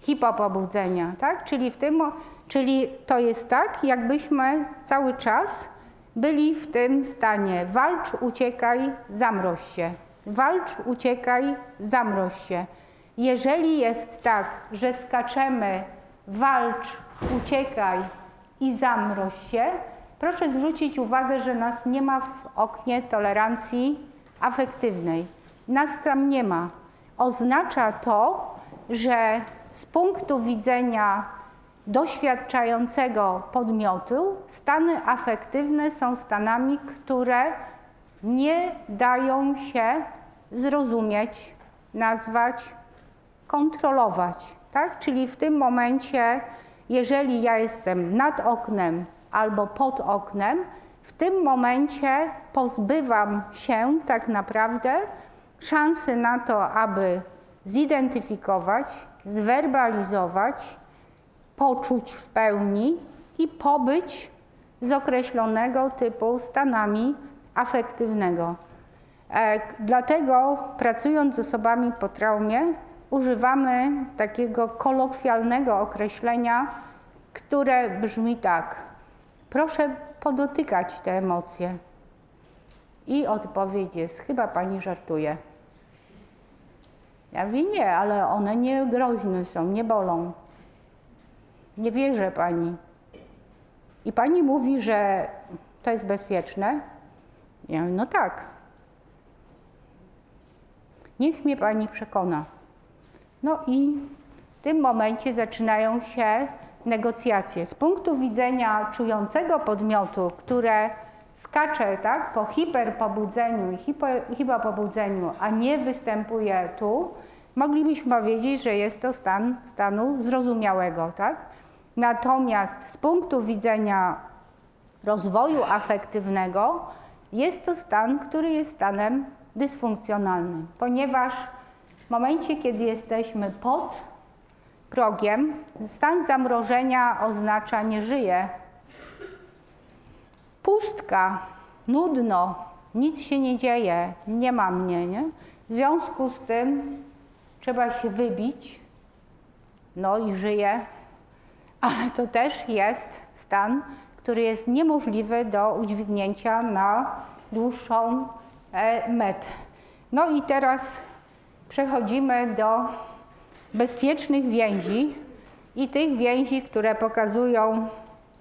hipopobudzenia, tak? Czyli, w tym, czyli to jest tak, jakbyśmy cały czas byli w tym stanie walcz, uciekaj, zamroź się. Walcz, uciekaj, zamroź się. Jeżeli jest tak, że skaczemy walcz, uciekaj i zamroź się, proszę zwrócić uwagę, że nas nie ma w oknie tolerancji afektywnej. Nas tam nie ma. Oznacza to, że z punktu widzenia doświadczającego podmiotu stany afektywne są stanami, które nie dają się zrozumieć, nazwać, kontrolować. Tak? Czyli w tym momencie, jeżeli ja jestem nad oknem albo pod oknem, w tym momencie pozbywam się tak naprawdę szansy na to, aby zidentyfikować, zwerbalizować, poczuć w pełni i pobyć z określonego typu stanami afektywnego. E, dlatego pracując z osobami po traumie, używamy takiego kolokwialnego określenia, które brzmi tak: proszę podotykać te emocje. I odpowiedź jest: chyba pani żartuje. Ja mówię, nie, ale one nie groźne są, nie bolą. Nie wierzę pani. I pani mówi, że to jest bezpieczne? Ja mówię, no tak. Niech mnie pani przekona. No i w tym momencie zaczynają się negocjacje. Z punktu widzenia czującego podmiotu, które skacze tak, po hiperpobudzeniu i hipo, hipopobudzeniu, a nie występuje tu, moglibyśmy powiedzieć, że jest to stan stanu zrozumiałego. Tak? Natomiast z punktu widzenia rozwoju afektywnego jest to stan, który jest stanem dysfunkcjonalnym, ponieważ w momencie, kiedy jesteśmy pod progiem, stan zamrożenia oznacza nie żyję. Pustka, nudno, nic się nie dzieje, nie ma mnie. Nie? W związku z tym trzeba się wybić, no i żyję, ale to też jest stan, który jest niemożliwy do udźwignięcia na dłuższą e, metę. No i teraz przechodzimy do bezpiecznych więzi i tych więzi, które pokazują,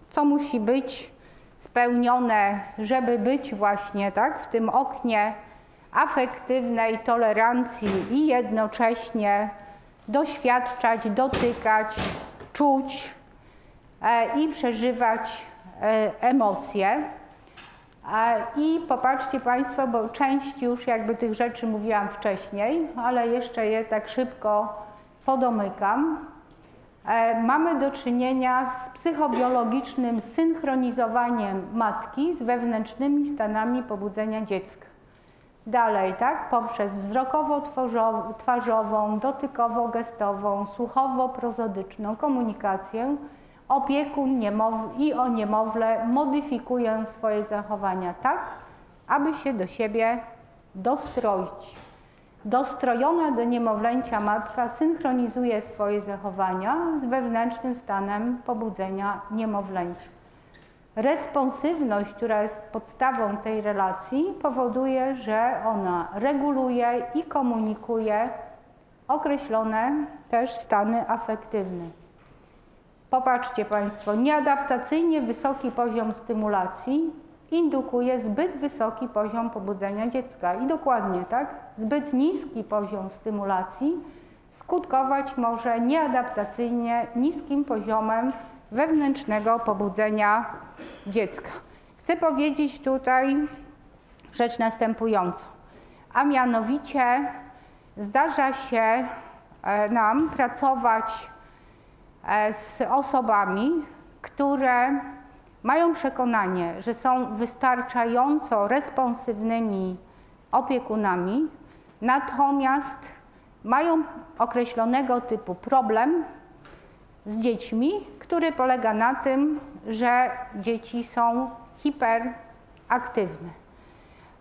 co musi być spełnione, żeby być właśnie tak w tym oknie afektywnej tolerancji i jednocześnie doświadczać, dotykać, czuć e, i przeżywać e, emocje. I popatrzcie Państwo, bo część już jakby tych rzeczy mówiłam wcześniej, ale jeszcze je tak szybko podomykam. E, mamy do czynienia z psychobiologicznym synchronizowaniem matki z wewnętrznymi stanami pobudzenia dziecka. Dalej, tak, poprzez wzrokowo-twarzową, dotykowo-gestową, słuchowo-prozodyczną komunikację opiekun i o niemowlę modyfikują swoje zachowania tak, aby się do siebie dostroić. Dostrojona do niemowlęcia matka synchronizuje swoje zachowania z wewnętrznym stanem pobudzenia niemowlęcia. Responsywność, która jest podstawą tej relacji, powoduje, że ona reguluje i komunikuje określone też stany afektywne. Popatrzcie Państwo, nieadaptacyjnie wysoki poziom stymulacji indukuje zbyt wysoki poziom pobudzenia dziecka. I dokładnie tak, zbyt niski poziom stymulacji skutkować może nieadaptacyjnie niskim poziomem wewnętrznego pobudzenia dziecka. Chcę powiedzieć tutaj rzecz następującą, a mianowicie zdarza się e, nam pracować z osobami, które mają przekonanie, że są wystarczająco responsywnymi opiekunami, natomiast mają określonego typu problem z dziećmi, który polega na tym, że dzieci są hiperaktywne.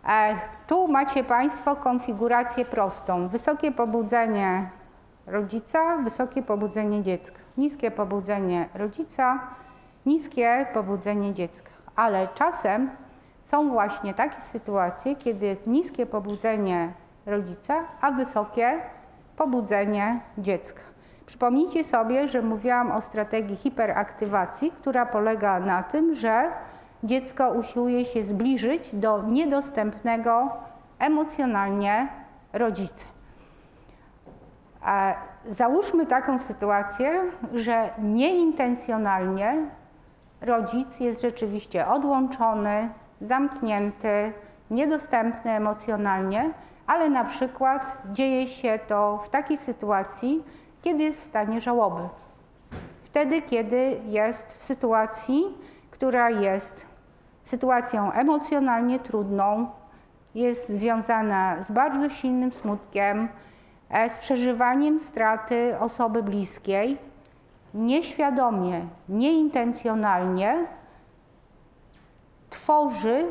E, tu macie Państwo konfigurację prostą. Wysokie pobudzenie rodzica, wysokie pobudzenie dziecka. Niskie pobudzenie rodzica, niskie pobudzenie dziecka. Ale czasem są właśnie takie sytuacje, kiedy jest niskie pobudzenie rodzica, a wysokie pobudzenie dziecka. Przypomnijcie sobie, że mówiłam o strategii hiperaktywacji, która polega na tym, że dziecko usiłuje się zbliżyć do niedostępnego emocjonalnie rodzica. Załóżmy taką sytuację, że nieintencjonalnie rodzic jest rzeczywiście odłączony, zamknięty, niedostępny emocjonalnie, ale na przykład dzieje się to w takiej sytuacji, kiedy jest w stanie żałoby. Wtedy, kiedy jest w sytuacji, która jest sytuacją emocjonalnie trudną, jest związana z bardzo silnym smutkiem, z przeżywaniem straty osoby bliskiej, nieświadomie, nieintencjonalnie tworzy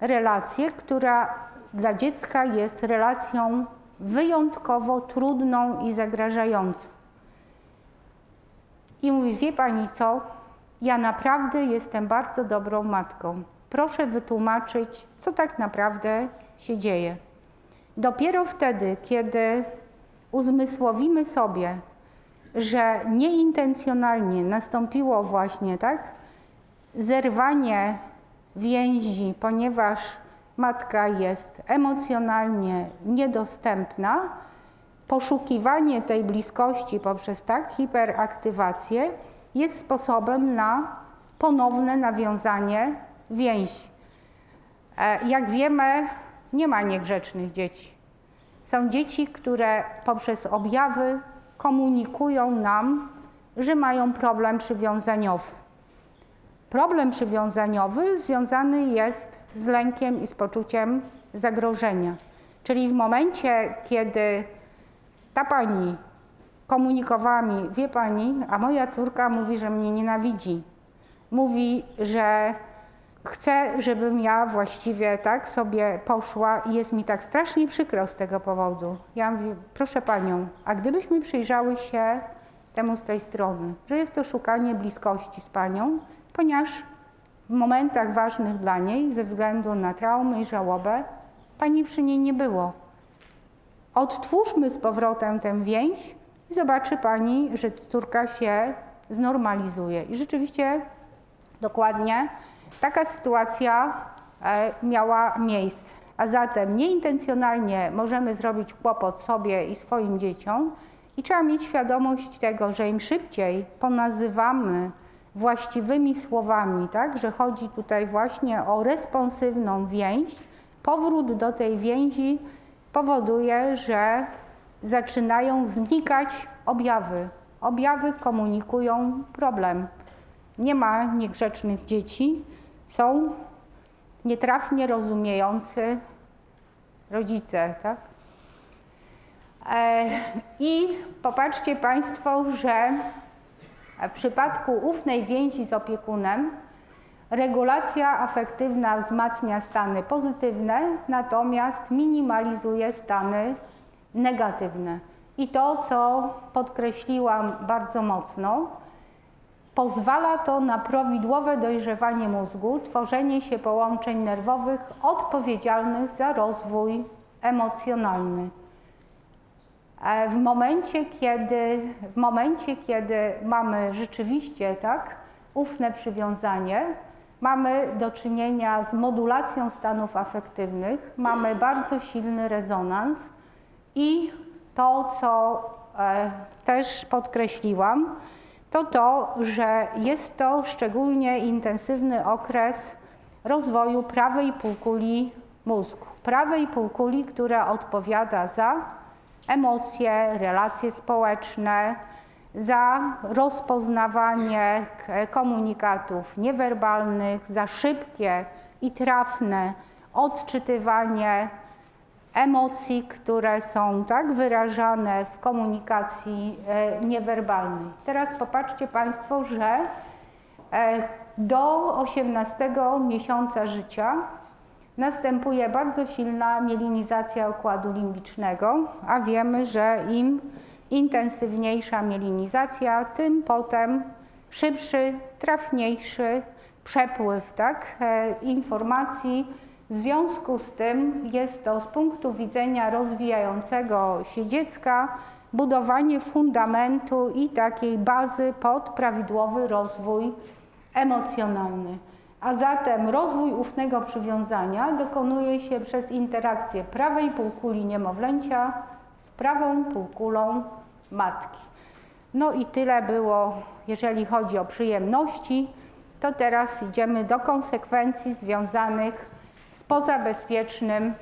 relację, która dla dziecka jest relacją wyjątkowo trudną i zagrażającą. I mówi, wie pani co, ja naprawdę jestem bardzo dobrą matką. Proszę wytłumaczyć, co tak naprawdę się dzieje. Dopiero wtedy, kiedy uzmysłowimy sobie, że nieintencjonalnie nastąpiło właśnie tak zerwanie więzi, ponieważ matka jest emocjonalnie niedostępna, poszukiwanie tej bliskości poprzez tak hiperaktywację jest sposobem na ponowne nawiązanie więzi. E, jak wiemy, nie ma niegrzecznych dzieci. Są dzieci, które poprzez objawy komunikują nam, że mają problem przywiązaniowy. Problem przywiązaniowy związany jest z lękiem i z poczuciem zagrożenia. Czyli w momencie, kiedy ta pani komunikowała mi, wie pani, a moja córka mówi, że mnie nienawidzi. Mówi, że chce, żebym ja właściwie tak sobie poszła i jest mi tak strasznie przykro z tego powodu. Ja mówię, proszę panią, a gdybyśmy przyjrzały się temu z tej strony, że jest to szukanie bliskości z panią, ponieważ w momentach ważnych dla niej, ze względu na traumę i żałobę, pani przy niej nie było. Odtwórzmy z powrotem tę więź i zobaczy pani, że córka się znormalizuje. I rzeczywiście dokładnie taka sytuacja e, miała miejsce. A zatem nieintencjonalnie możemy zrobić kłopot sobie i swoim dzieciom i trzeba mieć świadomość tego, że im szybciej ponazywamy właściwymi słowami, tak, że chodzi tutaj właśnie o responsywną więź, powrót do tej więzi powoduje, że zaczynają znikać objawy. Objawy komunikują problem. Nie ma niegrzecznych dzieci, są nietrafnie rozumiejący rodzice, tak? E, I popatrzcie Państwo, że w przypadku ufnej więzi z opiekunem regulacja afektywna wzmacnia stany pozytywne, natomiast minimalizuje stany negatywne. I to, co podkreśliłam bardzo mocno, Pozwala to na prawidłowe dojrzewanie mózgu, tworzenie się połączeń nerwowych odpowiedzialnych za rozwój emocjonalny. E, w momencie, kiedy, w momencie, kiedy mamy rzeczywiście tak, ufne przywiązanie, mamy do czynienia z modulacją stanów afektywnych, mamy bardzo silny rezonans i to, co e, też podkreśliłam, to to, że jest to szczególnie intensywny okres rozwoju prawej półkuli mózgu. Prawej półkuli, która odpowiada za emocje, relacje społeczne, za rozpoznawanie komunikatów niewerbalnych, za szybkie i trafne odczytywanie emocji, które są tak wyrażane w komunikacji e, niewerbalnej. Teraz popatrzcie Państwo, że e, do 18 miesiąca życia następuje bardzo silna mielinizacja układu limbicznego, a wiemy, że im intensywniejsza mielinizacja, tym potem szybszy, trafniejszy przepływ tak, e, informacji w związku z tym jest to z punktu widzenia rozwijającego się dziecka budowanie fundamentu i takiej bazy pod prawidłowy rozwój emocjonalny. A zatem rozwój ufnego przywiązania dokonuje się przez interakcję prawej półkuli niemowlęcia z prawą półkulą matki. No i tyle było, jeżeli chodzi o przyjemności. To teraz idziemy do konsekwencji związanych z pozabezpiecznym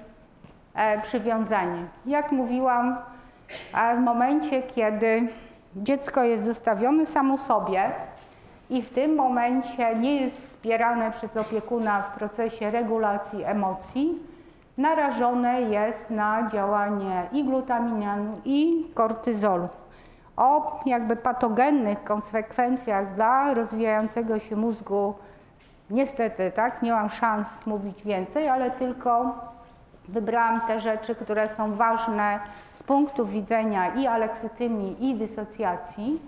e, przywiązaniem. Jak mówiłam, w momencie, kiedy dziecko jest zostawione samo sobie i w tym momencie nie jest wspierane przez opiekuna w procesie regulacji emocji, narażone jest na działanie i glutaminianu, i kortyzolu. O jakby patogennych konsekwencjach dla rozwijającego się mózgu Niestety, tak, nie mam szans mówić więcej, ale tylko wybrałam te rzeczy, które są ważne z punktu widzenia i aleksytymii, i dysocjacji.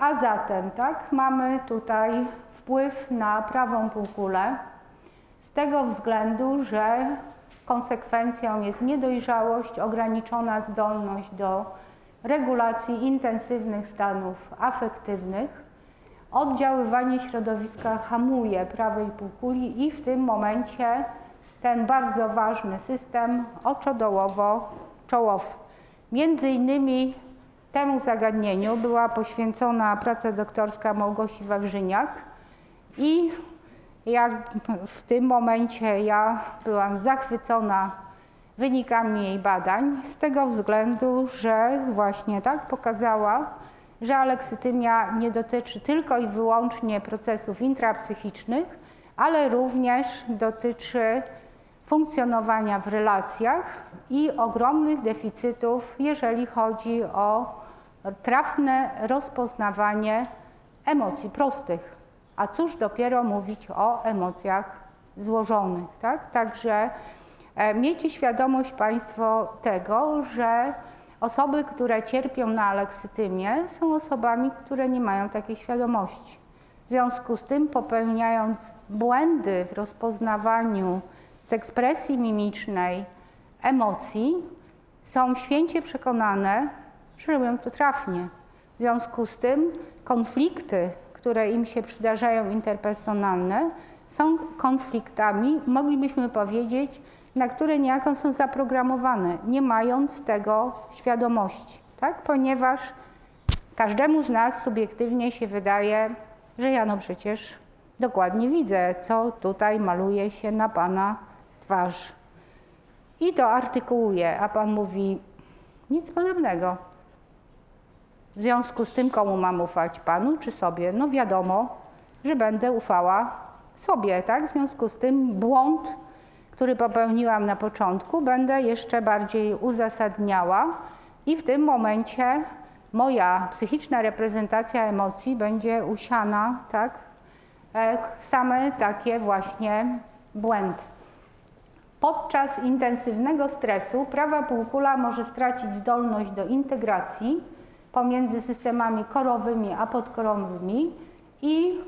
A zatem, tak, mamy tutaj wpływ na prawą półkulę z tego względu, że konsekwencją jest niedojrzałość, ograniczona zdolność do regulacji intensywnych stanów afektywnych. Oddziaływanie środowiska hamuje prawej półkuli i w tym momencie ten bardzo ważny system oczodołowo-czołowy. Między innymi temu zagadnieniu była poświęcona praca doktorska Małgosi Wawrzyniak i jak w tym momencie ja byłam zachwycona wynikami jej badań z tego względu, że właśnie tak pokazała, że aleksytymia nie dotyczy tylko i wyłącznie procesów intrapsychicznych, ale również dotyczy funkcjonowania w relacjach i ogromnych deficytów, jeżeli chodzi o trafne rozpoznawanie emocji prostych. A cóż dopiero mówić o emocjach złożonych. Tak? Także e, miejcie świadomość Państwo tego, że osoby, które cierpią na aleksytymię, są osobami, które nie mają takiej świadomości. W związku z tym, popełniając błędy w rozpoznawaniu z ekspresji mimicznej emocji, są święcie przekonane, że robią to trafnie. W związku z tym konflikty, które im się przydarzają interpersonalne, są konfliktami, moglibyśmy powiedzieć, na które niejako są zaprogramowane, nie mając tego świadomości, tak? ponieważ każdemu z nas subiektywnie się wydaje, że ja no przecież dokładnie widzę, co tutaj maluje się na Pana twarzy. I to artykułuje, a Pan mówi nic podobnego. W związku z tym, komu mam ufać, Panu czy sobie? No wiadomo, że będę ufała sobie, tak? W związku z tym błąd który popełniłam na początku, będę jeszcze bardziej uzasadniała i w tym momencie moja psychiczna reprezentacja emocji będzie usiana, tak, e, same takie właśnie błędy. Podczas intensywnego stresu prawa półkula może stracić zdolność do integracji pomiędzy systemami korowymi a podkorowymi i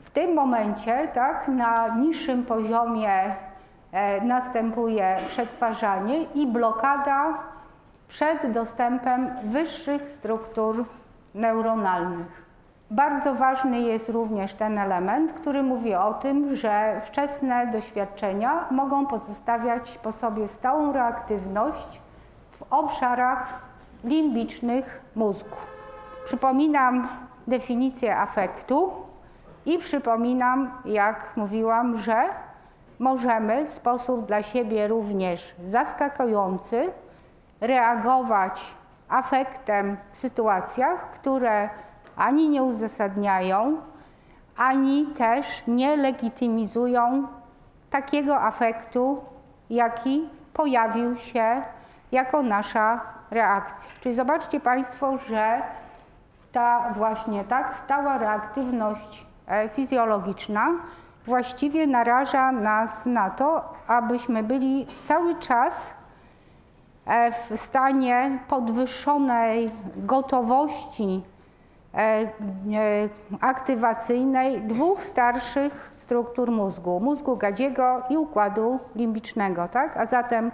w tym momencie, tak, na niższym poziomie następuje przetwarzanie i blokada przed dostępem wyższych struktur neuronalnych. Bardzo ważny jest również ten element, który mówi o tym, że wczesne doświadczenia mogą pozostawiać po sobie stałą reaktywność w obszarach limbicznych mózgu. Przypominam definicję afektu i przypominam, jak mówiłam, że możemy w sposób dla siebie również zaskakujący reagować afektem w sytuacjach, które ani nie uzasadniają, ani też nie legitymizują takiego afektu, jaki pojawił się jako nasza reakcja. Czyli zobaczcie Państwo, że ta właśnie tak stała reaktywność e, fizjologiczna właściwie naraża nas na to, abyśmy byli cały czas e, w stanie podwyższonej gotowości e, e, aktywacyjnej dwóch starszych struktur mózgu, mózgu gadziego i układu limbicznego. Tak? A zatem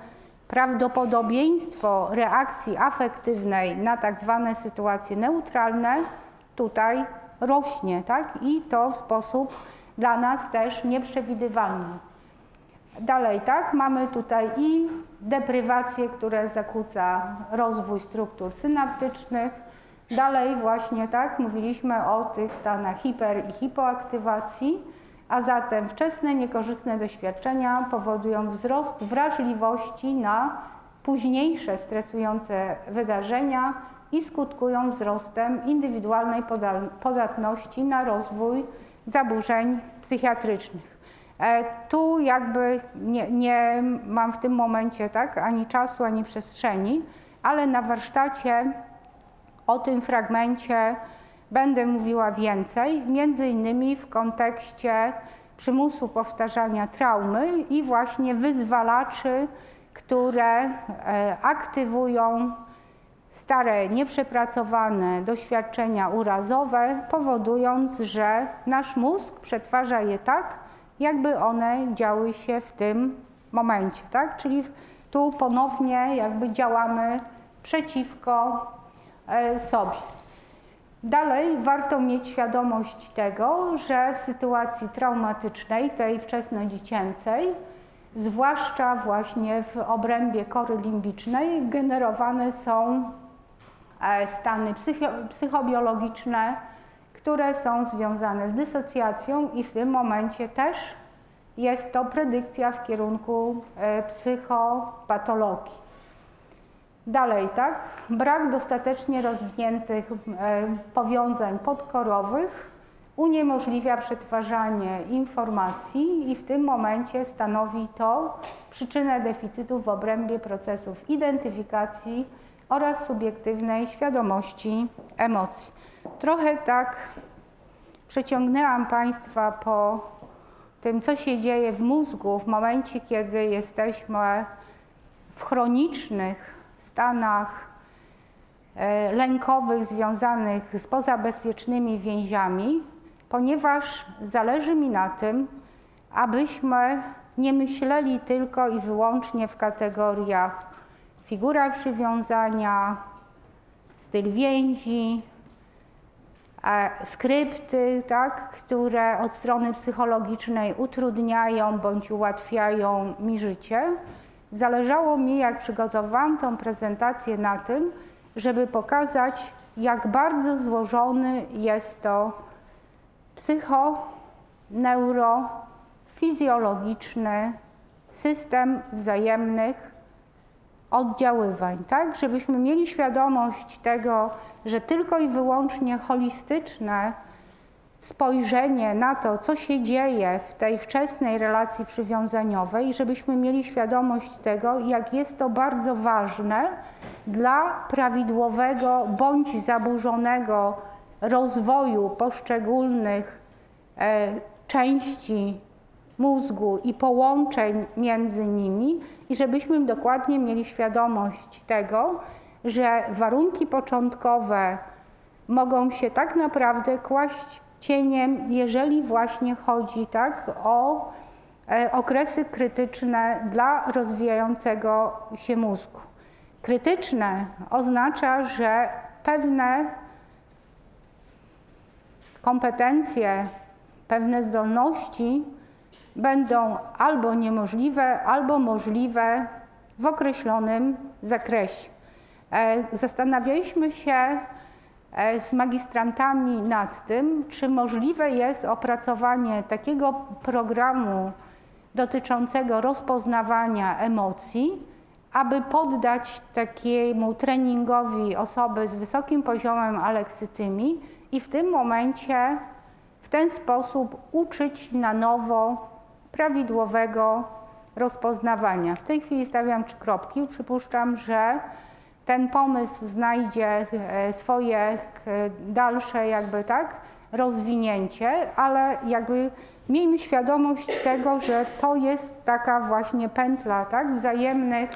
prawdopodobieństwo reakcji afektywnej na tak zwane sytuacje neutralne tutaj rośnie tak? i to w sposób dla nas też nieprzewidywalny. Dalej, tak, mamy tutaj i deprywację, która zakłóca rozwój struktur synaptycznych. Dalej właśnie tak, mówiliśmy o tych stanach hiper i hipoaktywacji, a zatem wczesne niekorzystne doświadczenia powodują wzrost wrażliwości na późniejsze stresujące wydarzenia i skutkują wzrostem indywidualnej podatności na rozwój zaburzeń psychiatrycznych. E, tu jakby nie, nie, mam w tym momencie tak, ani czasu, ani przestrzeni, ale na warsztacie o tym fragmencie będę mówiła więcej, między innymi w kontekście przymusu powtarzania traumy i właśnie wyzwalaczy, które e, aktywują stare, nieprzepracowane doświadczenia urazowe, powodując, że nasz mózg przetwarza je tak, jakby one działy się w tym momencie, tak? Czyli tu ponownie jakby działamy przeciwko e, sobie. Dalej warto mieć świadomość tego, że w sytuacji traumatycznej, tej wczesnodziecięcej, zwłaszcza właśnie w obrębie kory limbicznej, generowane są stany psychobiologiczne, które są związane z dysocjacją i w tym momencie też jest to predykcja w kierunku e, psychopatologii. Dalej, tak? Brak dostatecznie rozwiniętych e, powiązań podkorowych uniemożliwia przetwarzanie informacji i w tym momencie stanowi to przyczynę deficytu w obrębie procesów identyfikacji oraz subiektywnej świadomości emocji. Trochę tak przeciągnęłam Państwa po tym, co się dzieje w mózgu w momencie, kiedy jesteśmy w chronicznych stanach e, lękowych związanych z pozabezpiecznymi więziami, ponieważ zależy mi na tym, abyśmy nie myśleli tylko i wyłącznie w kategoriach figura przywiązania, styl więzi, skrypty, tak, które od strony psychologicznej utrudniają bądź ułatwiają mi życie. Zależało mi, jak przygotowałam tą prezentację, na tym, żeby pokazać, jak bardzo złożony jest to psycho, neuro, fizjologiczny system wzajemnych oddziaływań, tak? Żebyśmy mieli świadomość tego, że tylko i wyłącznie holistyczne spojrzenie na to, co się dzieje w tej wczesnej relacji przywiązaniowej, żebyśmy mieli świadomość tego, jak jest to bardzo ważne dla prawidłowego bądź zaburzonego rozwoju poszczególnych e, części mózgu i połączeń między nimi, i żebyśmy dokładnie mieli świadomość tego, że warunki początkowe mogą się tak naprawdę kłaść cieniem, jeżeli właśnie chodzi tak o e, okresy krytyczne dla rozwijającego się mózgu. Krytyczne oznacza, że pewne kompetencje, pewne zdolności będą albo niemożliwe, albo możliwe w określonym zakresie. E, zastanawialiśmy się e, z magistrantami nad tym, czy możliwe jest opracowanie takiego programu dotyczącego rozpoznawania emocji, aby poddać takiemu treningowi osoby z wysokim poziomem aleksytymii i w tym momencie w ten sposób uczyć na nowo prawidłowego rozpoznawania. W tej chwili stawiam trzy kropki. Przypuszczam, że ten pomysł znajdzie e, swoje e, dalsze jakby tak rozwinięcie, ale jakby miejmy świadomość tego, że to jest taka właśnie pętla tak, wzajemnych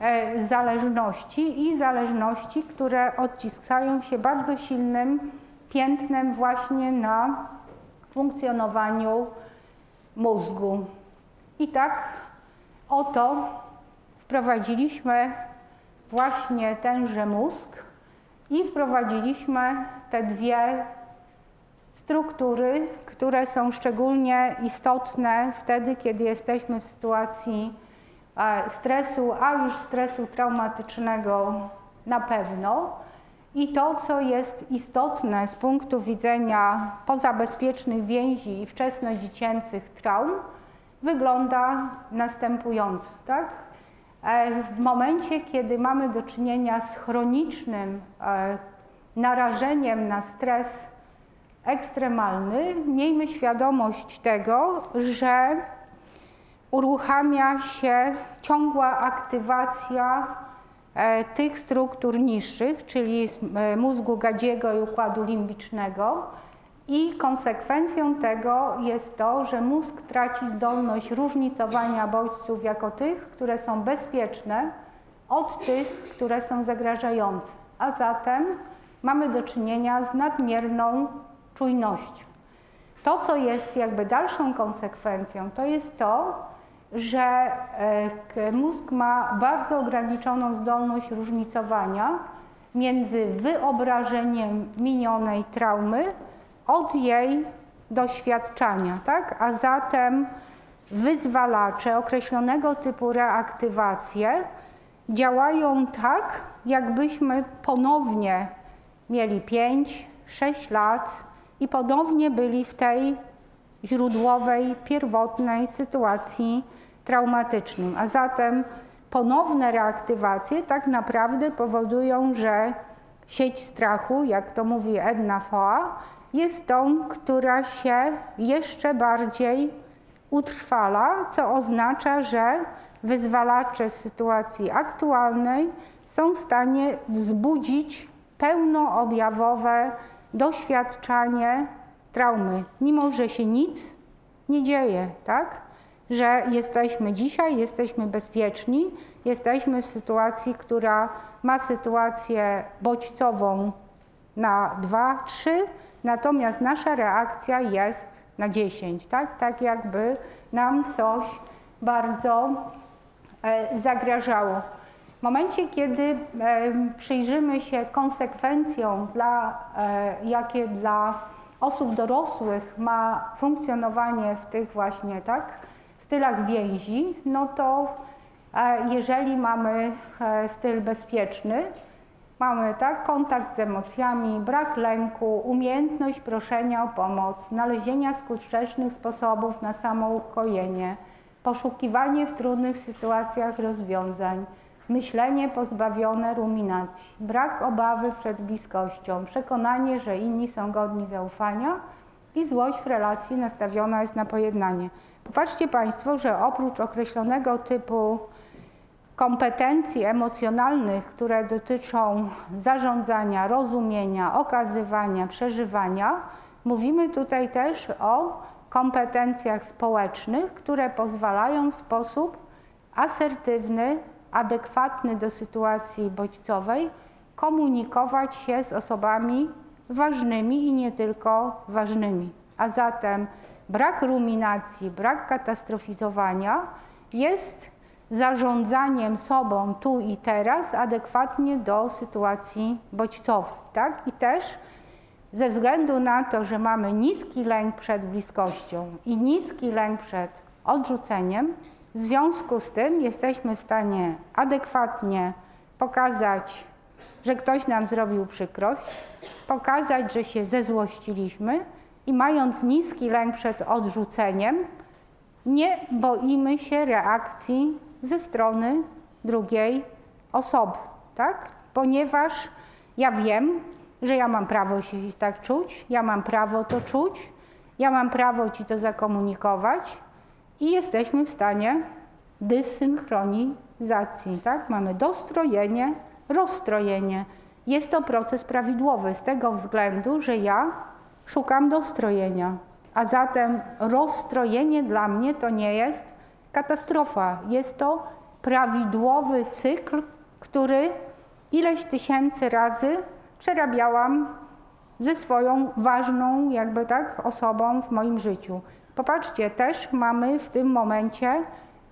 e, zależności i zależności, które odciskają się bardzo silnym piętnem właśnie na funkcjonowaniu mózgu. I tak oto wprowadziliśmy właśnie tenże mózg i wprowadziliśmy te dwie struktury, które są szczególnie istotne wtedy, kiedy jesteśmy w sytuacji e, stresu, a już stresu traumatycznego na pewno. I to, co jest istotne z punktu widzenia pozabezpiecznych więzi i wczesnodziecięcych traum, wygląda następująco. Tak? E, w momencie, kiedy mamy do czynienia z chronicznym e, narażeniem na stres ekstremalny, miejmy świadomość tego, że uruchamia się ciągła aktywacja tych struktur niższych, czyli mózgu gadziego i układu limbicznego, i konsekwencją tego jest to, że mózg traci zdolność różnicowania bodźców jako tych, które są bezpieczne, od tych, które są zagrażające. A zatem mamy do czynienia z nadmierną czujnością. To, co jest jakby dalszą konsekwencją, to jest to, że e, mózg ma bardzo ograniczoną zdolność różnicowania między wyobrażeniem minionej traumy od jej doświadczania, tak? A zatem wyzwalacze określonego typu reaktywacje działają tak, jakbyśmy ponownie mieli 5-6 lat i ponownie byli w tej źródłowej, pierwotnej sytuacji traumatycznym. A zatem ponowne reaktywacje tak naprawdę powodują, że sieć strachu, jak to mówi Edna Foa, jest tą, która się jeszcze bardziej utrwala, co oznacza, że wyzwalacze sytuacji aktualnej są w stanie wzbudzić pełnoobjawowe doświadczanie traumy, mimo że się nic nie dzieje, tak? Że jesteśmy dzisiaj, jesteśmy bezpieczni, jesteśmy w sytuacji, która ma sytuację bodźcową na 2, 3, natomiast nasza reakcja jest na 10, tak? Tak jakby nam coś bardzo e, zagrażało. W momencie, kiedy przyjrzymy się konsekwencjom, dla, e, jakie dla osób dorosłych ma funkcjonowanie w tych właśnie tak, stylach więzi, no to e, jeżeli mamy e, styl bezpieczny, mamy tak, kontakt z emocjami, brak lęku, umiejętność proszenia o pomoc, znalezienia skutecznych sposobów na samoukojenie, poszukiwanie w trudnych sytuacjach rozwiązań, myślenie pozbawione ruminacji, brak obawy przed bliskością, przekonanie, że inni są godni zaufania i złość w relacji nastawiona jest na pojednanie. Popatrzcie Państwo, że oprócz określonego typu kompetencji emocjonalnych, które dotyczą zarządzania, rozumienia, okazywania, przeżywania, mówimy tutaj też o kompetencjach społecznych, które pozwalają w sposób asertywny adekwatny do sytuacji bodźcowej, komunikować się z osobami ważnymi i nie tylko ważnymi. A zatem brak ruminacji, brak katastrofizowania jest zarządzaniem sobą tu i teraz adekwatnie do sytuacji bodźcowej. Tak? I też ze względu na to, że mamy niski lęk przed bliskością i niski lęk przed odrzuceniem, w związku z tym jesteśmy w stanie adekwatnie pokazać, że ktoś nam zrobił przykrość, pokazać, że się zezłościliśmy i mając niski lęk przed odrzuceniem, nie boimy się reakcji ze strony drugiej osoby, tak? Ponieważ ja wiem, że ja mam prawo się tak czuć, ja mam prawo to czuć, ja mam prawo ci to zakomunikować, i jesteśmy w stanie dysynchronizacji. Tak? Mamy dostrojenie, rozstrojenie. Jest to proces prawidłowy z tego względu, że ja szukam dostrojenia, a zatem rozstrojenie dla mnie to nie jest katastrofa. Jest to prawidłowy cykl, który ileś tysięcy razy przerabiałam ze swoją ważną jakby tak osobą w moim życiu. Popatrzcie, też mamy w tym momencie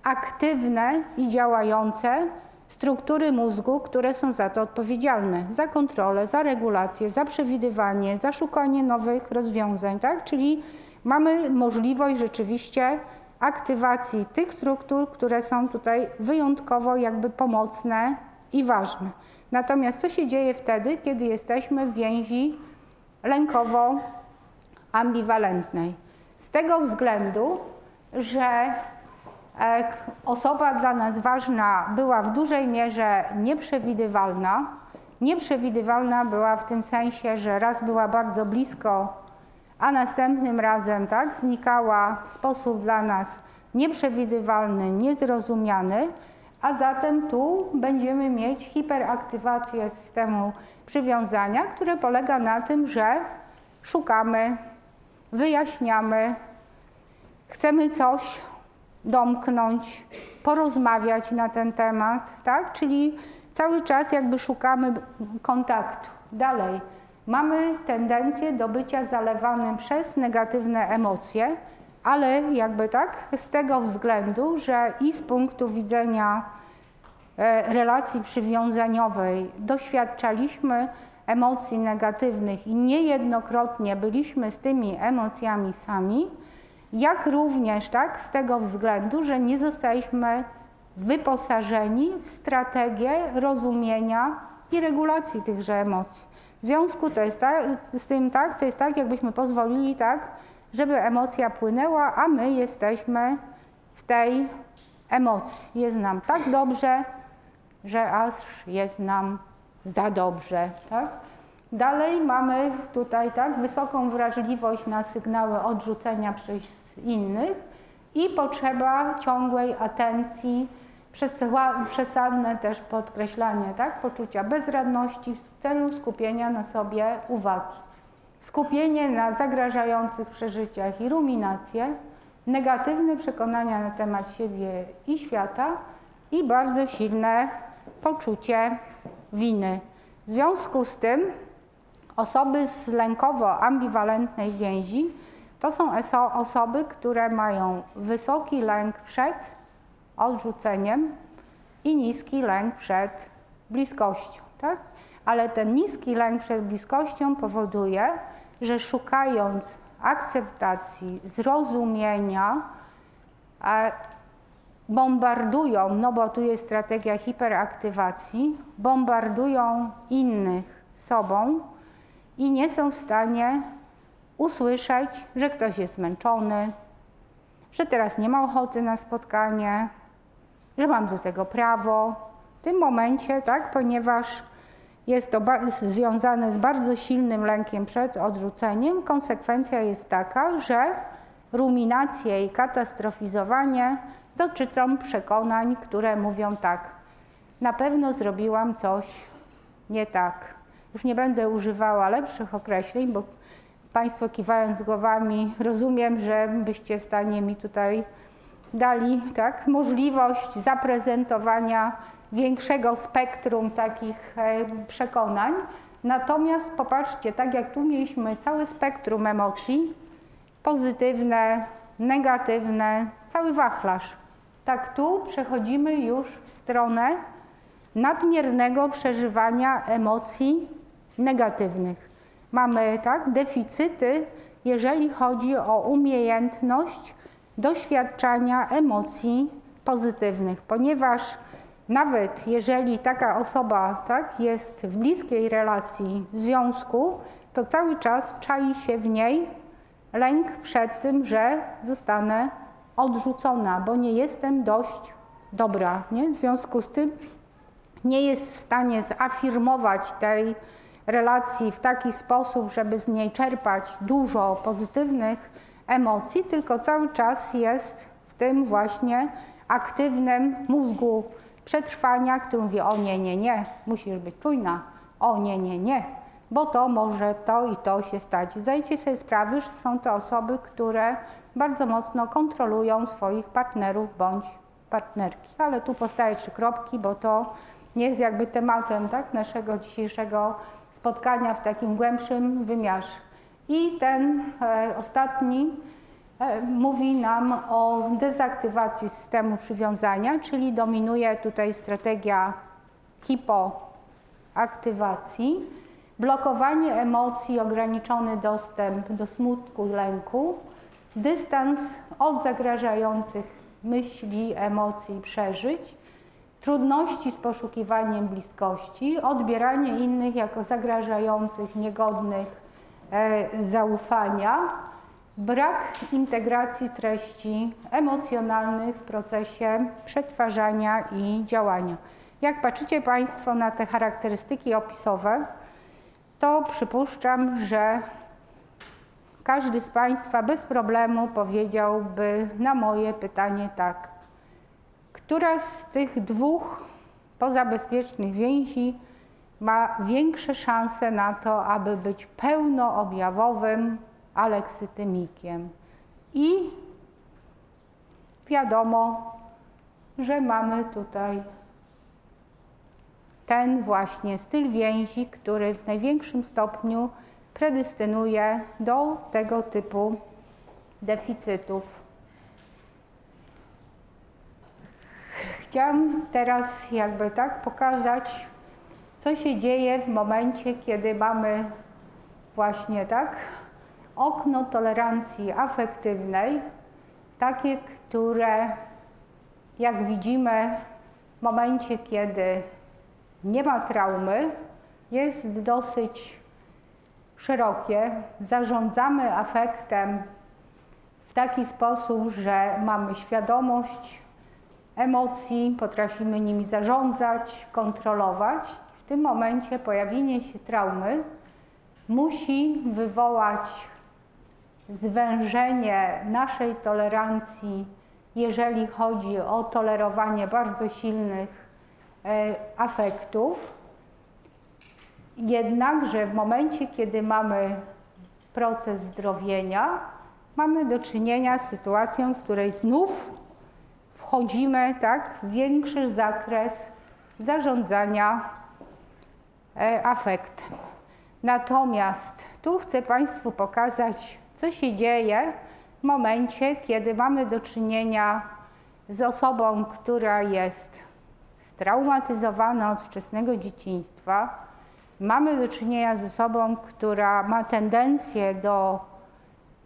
aktywne i działające struktury mózgu, które są za to odpowiedzialne, za kontrolę, za regulację, za przewidywanie, za szukanie nowych rozwiązań, tak? Czyli mamy możliwość rzeczywiście aktywacji tych struktur, które są tutaj wyjątkowo jakby pomocne i ważne. Natomiast co się dzieje wtedy, kiedy jesteśmy w więzi lękowo-ambiwalentnej? Z tego względu, że e, osoba dla nas ważna była w dużej mierze nieprzewidywalna. Nieprzewidywalna była w tym sensie, że raz była bardzo blisko, a następnym razem tak, znikała w sposób dla nas nieprzewidywalny, niezrozumiany, a zatem tu będziemy mieć hiperaktywację systemu przywiązania, które polega na tym, że szukamy wyjaśniamy, chcemy coś domknąć, porozmawiać na ten temat, tak? Czyli cały czas jakby szukamy kontaktu. Dalej, mamy tendencję do bycia zalewanym przez negatywne emocje, ale jakby tak, z tego względu, że i z punktu widzenia e, relacji przywiązaniowej doświadczaliśmy emocji negatywnych i niejednokrotnie byliśmy z tymi emocjami sami, jak również tak, z tego względu, że nie zostaliśmy wyposażeni w strategię rozumienia i regulacji tychże emocji. W związku to jest z tym tak, to jest tak, jakbyśmy pozwolili tak, żeby emocja płynęła, a my jesteśmy w tej emocji. Jest nam tak dobrze, że aż jest nam za dobrze. Tak? Dalej mamy tutaj tak, wysoką wrażliwość na sygnały odrzucenia przez innych i potrzeba ciągłej atencji, przesadne też podkreślanie tak, poczucia bezradności w celu skupienia na sobie uwagi. Skupienie na zagrażających przeżyciach i ruminacje, negatywne przekonania na temat siebie i świata i bardzo silne poczucie winy. W związku z tym osoby z lękowo-ambiwalentnej więzi to są osoby, które mają wysoki lęk przed odrzuceniem i niski lęk przed bliskością. Tak? Ale ten niski lęk przed bliskością powoduje, że szukając akceptacji, zrozumienia, bombardują, no bo tu jest strategia hiperaktywacji, bombardują innych sobą i nie są w stanie usłyszeć, że ktoś jest zmęczony, że teraz nie ma ochoty na spotkanie, że mam do tego prawo. W tym momencie, tak, ponieważ jest to związane z bardzo silnym lękiem przed odrzuceniem, konsekwencja jest taka, że ruminacje i katastrofizowanie dotyczą przekonań, które mówią tak, na pewno zrobiłam coś nie tak. Już nie będę używała lepszych określeń, bo Państwo kiwając głowami, rozumiem, że byście w stanie mi tutaj dali tak, możliwość zaprezentowania większego spektrum takich e, przekonań. Natomiast popatrzcie, tak jak tu mieliśmy całe spektrum emocji, pozytywne, negatywne, cały wachlarz. Tak tu przechodzimy już w stronę nadmiernego przeżywania emocji negatywnych. Mamy tak deficyty, jeżeli chodzi o umiejętność doświadczania emocji pozytywnych, ponieważ nawet jeżeli taka osoba tak, jest w bliskiej relacji, związku, to cały czas czai się w niej lęk przed tym, że zostanę odrzucona, bo nie jestem dość dobra. Nie? W związku z tym nie jest w stanie zafirmować tej relacji w taki sposób, żeby z niej czerpać dużo pozytywnych emocji, tylko cały czas jest w tym właśnie aktywnym mózgu przetrwania, który mówi: O nie, nie, nie, musisz być czujna, o nie, nie, nie, bo to może to i to się stać. Zdajcie sobie sprawę, że są to osoby, które bardzo mocno kontrolują swoich partnerów bądź partnerki. Ale tu postaje trzy kropki, bo to nie jest jakby tematem tak, naszego dzisiejszego spotkania w takim głębszym wymiarze. I ten e, ostatni e, mówi nam o dezaktywacji systemu przywiązania, czyli dominuje tutaj strategia hipoaktywacji, blokowanie emocji, ograniczony dostęp do smutku lęku, dystans od zagrażających myśli, emocji przeżyć, trudności z poszukiwaniem bliskości, odbieranie innych jako zagrażających, niegodnych e, zaufania, brak integracji treści emocjonalnych w procesie przetwarzania i działania. Jak patrzycie Państwo na te charakterystyki opisowe, to przypuszczam, że każdy z Państwa bez problemu powiedziałby na moje pytanie tak. Która z tych dwóch pozabezpiecznych więzi ma większe szanse na to, aby być pełnoobjawowym aleksytymikiem? I wiadomo, że mamy tutaj ten właśnie styl więzi, który w największym stopniu predystynuje do tego typu deficytów. chciałam teraz jakby tak pokazać, co się dzieje w momencie, kiedy mamy właśnie tak okno tolerancji afektywnej, takie, które jak widzimy w momencie, kiedy nie ma traumy, jest dosyć szerokie. Zarządzamy afektem w taki sposób, że mamy świadomość emocji, potrafimy nimi zarządzać, kontrolować. W tym momencie pojawienie się traumy musi wywołać zwężenie naszej tolerancji, jeżeli chodzi o tolerowanie bardzo silnych e, afektów. Jednakże w momencie, kiedy mamy proces zdrowienia, mamy do czynienia z sytuacją, w której znów wchodzimy tak, w większy zakres zarządzania e, afektem. Natomiast tu chcę Państwu pokazać, co się dzieje w momencie, kiedy mamy do czynienia z osobą, która jest straumatyzowana od wczesnego dzieciństwa. Mamy do czynienia z osobą, która ma tendencję do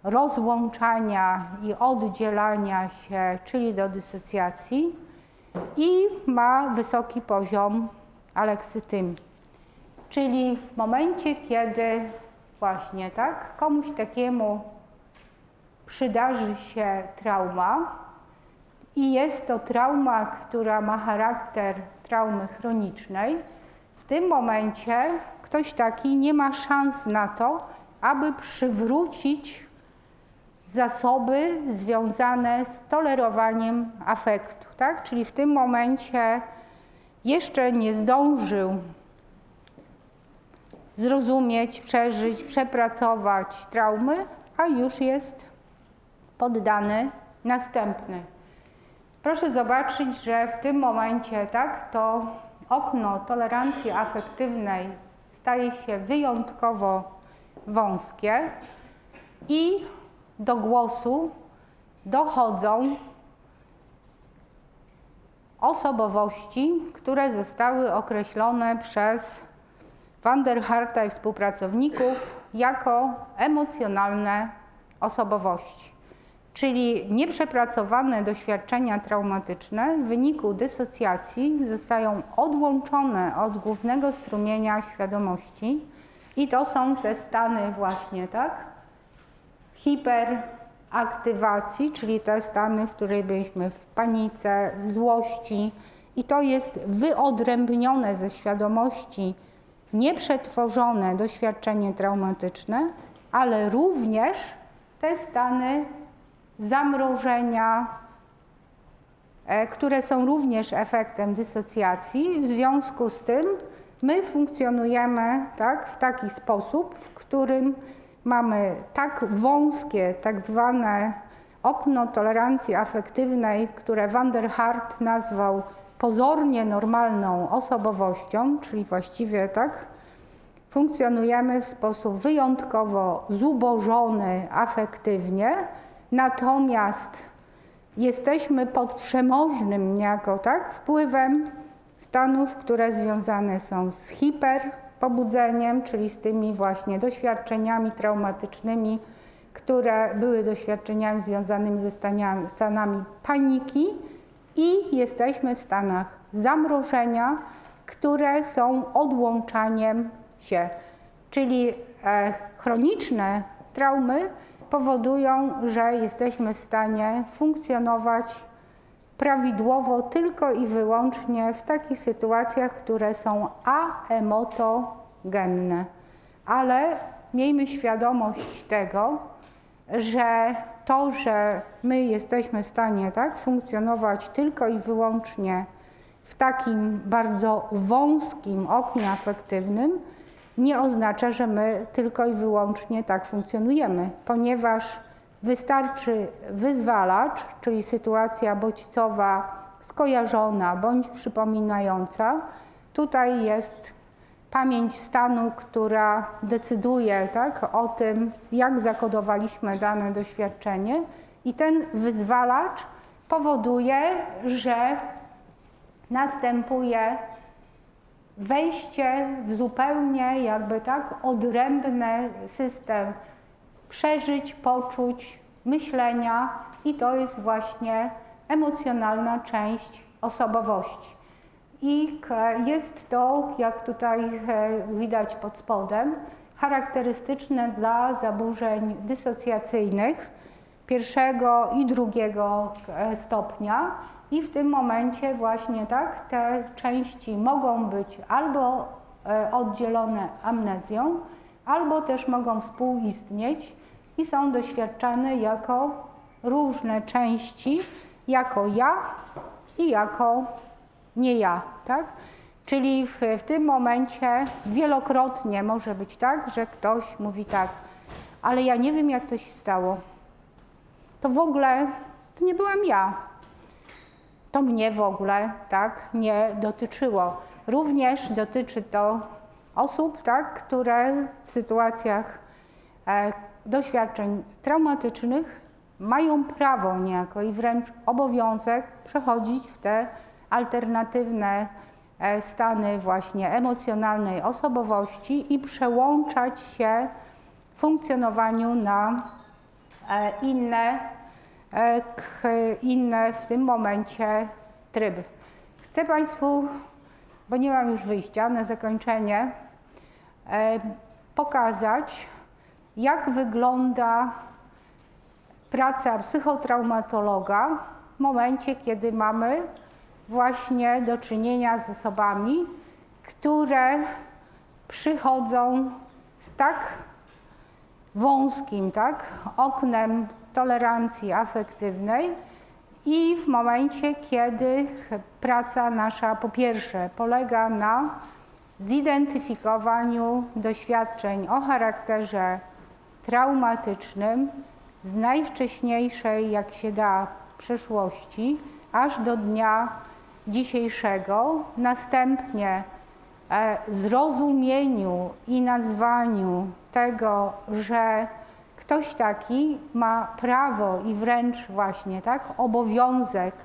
rozłączania i oddzielania się, czyli do dysocjacji i ma wysoki poziom aleksytymii. Czyli w momencie, kiedy właśnie tak, komuś takiemu przydarzy się trauma i jest to trauma, która ma charakter traumy chronicznej, tym momencie ktoś taki nie ma szans na to, aby przywrócić zasoby związane z tolerowaniem afektu, tak? Czyli w tym momencie jeszcze nie zdążył zrozumieć, przeżyć, przepracować traumy, a już jest poddany następny. Proszę zobaczyć, że w tym momencie tak, to okno tolerancji afektywnej staje się wyjątkowo wąskie i do głosu dochodzą osobowości, które zostały określone przez Van der Harta i współpracowników jako emocjonalne osobowości, czyli nieprzepracowane doświadczenia traumatyczne w wyniku dysocjacji zostają odłączone od głównego strumienia świadomości i to są te stany właśnie, tak? Hiperaktywacji, czyli te stany, w której byliśmy w panice, w złości i to jest wyodrębnione ze świadomości nieprzetworzone doświadczenie traumatyczne, ale również te stany zamrożenia, e, które są również efektem dysocjacji. W związku z tym my funkcjonujemy tak, w taki sposób, w którym mamy tak wąskie, tak zwane okno tolerancji afektywnej, które Van der Hart nazwał pozornie normalną osobowością, czyli właściwie tak, funkcjonujemy w sposób wyjątkowo zubożony afektywnie, natomiast jesteśmy pod przemożnym niejako tak, wpływem stanów, które związane są z hiperpobudzeniem, czyli z tymi właśnie doświadczeniami traumatycznymi, które były doświadczeniami związanymi ze stanami paniki i jesteśmy w stanach zamrożenia, które są odłączaniem się. Czyli e, chroniczne traumy powodują, że jesteśmy w stanie funkcjonować prawidłowo tylko i wyłącznie w takich sytuacjach, które są aemotogenne. Ale miejmy świadomość tego, że to, że my jesteśmy w stanie tak, funkcjonować tylko i wyłącznie w takim bardzo wąskim oknie afektywnym, nie oznacza, że my tylko i wyłącznie tak funkcjonujemy, ponieważ wystarczy wyzwalacz, czyli sytuacja bodźcowa skojarzona bądź przypominająca. Tutaj jest pamięć stanu, która decyduje tak, o tym, jak zakodowaliśmy dane doświadczenie, i ten wyzwalacz powoduje, że następuje wejście w zupełnie jakby tak odrębny system przeżyć, poczuć, myślenia i to jest właśnie emocjonalna część osobowości. I jest to, jak tutaj e, widać pod spodem, charakterystyczne dla zaburzeń dysocjacyjnych pierwszego i drugiego e, stopnia. I w tym momencie właśnie tak te części mogą być albo e, oddzielone amnezją, albo też mogą współistnieć i są doświadczane jako różne części, jako ja i jako nie ja, tak? Czyli w, w tym momencie wielokrotnie może być tak, że ktoś mówi tak, ale ja nie wiem, jak to się stało. To w ogóle to nie byłam ja. To mnie w ogóle tak nie dotyczyło. Również dotyczy to osób, tak, które w sytuacjach e, doświadczeń traumatycznych mają prawo niejako i wręcz obowiązek przechodzić w te alternatywne e, stany właśnie emocjonalnej osobowości i przełączać się w funkcjonowaniu na inne, e, inne w tym momencie tryby. Chcę Państwu, bo nie mam już wyjścia, na zakończenie pokazać, jak wygląda praca psychotraumatologa w momencie, kiedy mamy właśnie do czynienia z osobami, które przychodzą z tak wąskim tak, oknem tolerancji afektywnej i w momencie, kiedy praca nasza po pierwsze polega na zidentyfikowaniu doświadczeń o charakterze traumatycznym z najwcześniejszej, jak się da, przeszłości, aż do dnia dzisiejszego, następnie zrozumieniu i nazwaniu tego, że ktoś taki ma prawo i wręcz właśnie tak, obowiązek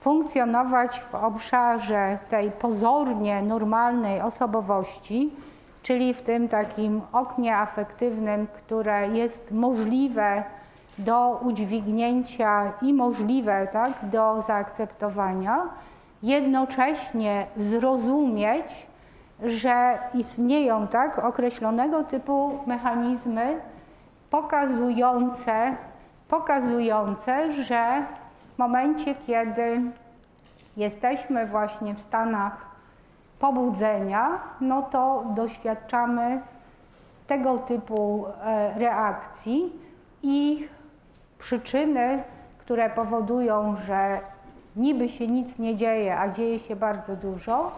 funkcjonować w obszarze tej pozornie normalnej osobowości, czyli w tym takim oknie afektywnym, które jest możliwe do udźwignięcia i możliwe tak, do zaakceptowania, jednocześnie zrozumieć, że istnieją tak określonego typu mechanizmy pokazujące, pokazujące, że w momencie, kiedy jesteśmy właśnie w stanach pobudzenia, no to doświadczamy tego typu e, reakcji. I przyczyny, które powodują, że niby się nic nie dzieje, a dzieje się bardzo dużo,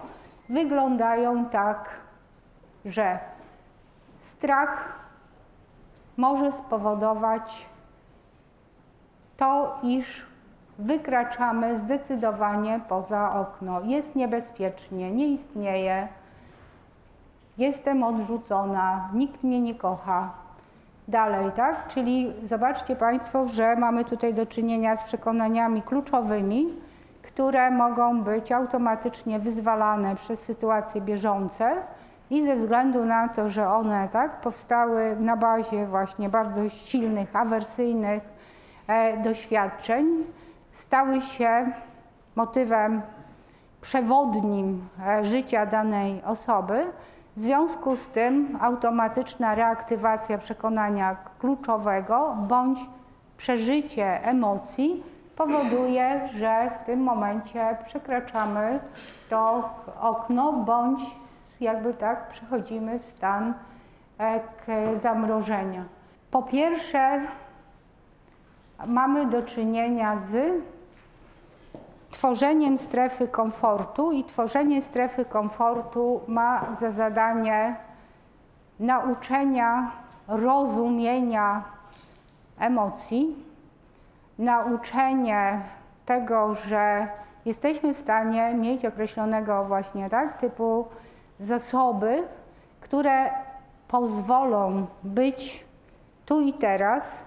wyglądają tak, że strach może spowodować to, iż wykraczamy zdecydowanie poza okno. Jest niebezpiecznie, nie istnieje, jestem odrzucona, nikt mnie nie kocha. Dalej, tak? Czyli zobaczcie Państwo, że mamy tutaj do czynienia z przekonaniami kluczowymi, które mogą być automatycznie wyzwalane przez sytuacje bieżące i ze względu na to, że one tak, powstały na bazie właśnie bardzo silnych, awersyjnych e, doświadczeń, stały się motywem przewodnim e, życia danej osoby. W związku z tym automatyczna reaktywacja przekonania kluczowego bądź przeżycie emocji powoduje, że w tym momencie przekraczamy to okno bądź jakby tak przechodzimy w stan e, zamrożenia. Po pierwsze, mamy do czynienia z tworzeniem strefy komfortu i tworzenie strefy komfortu ma za zadanie nauczenia rozumienia emocji, nauczenie tego, że jesteśmy w stanie mieć określonego właśnie tak, typu zasoby, które pozwolą być tu i teraz,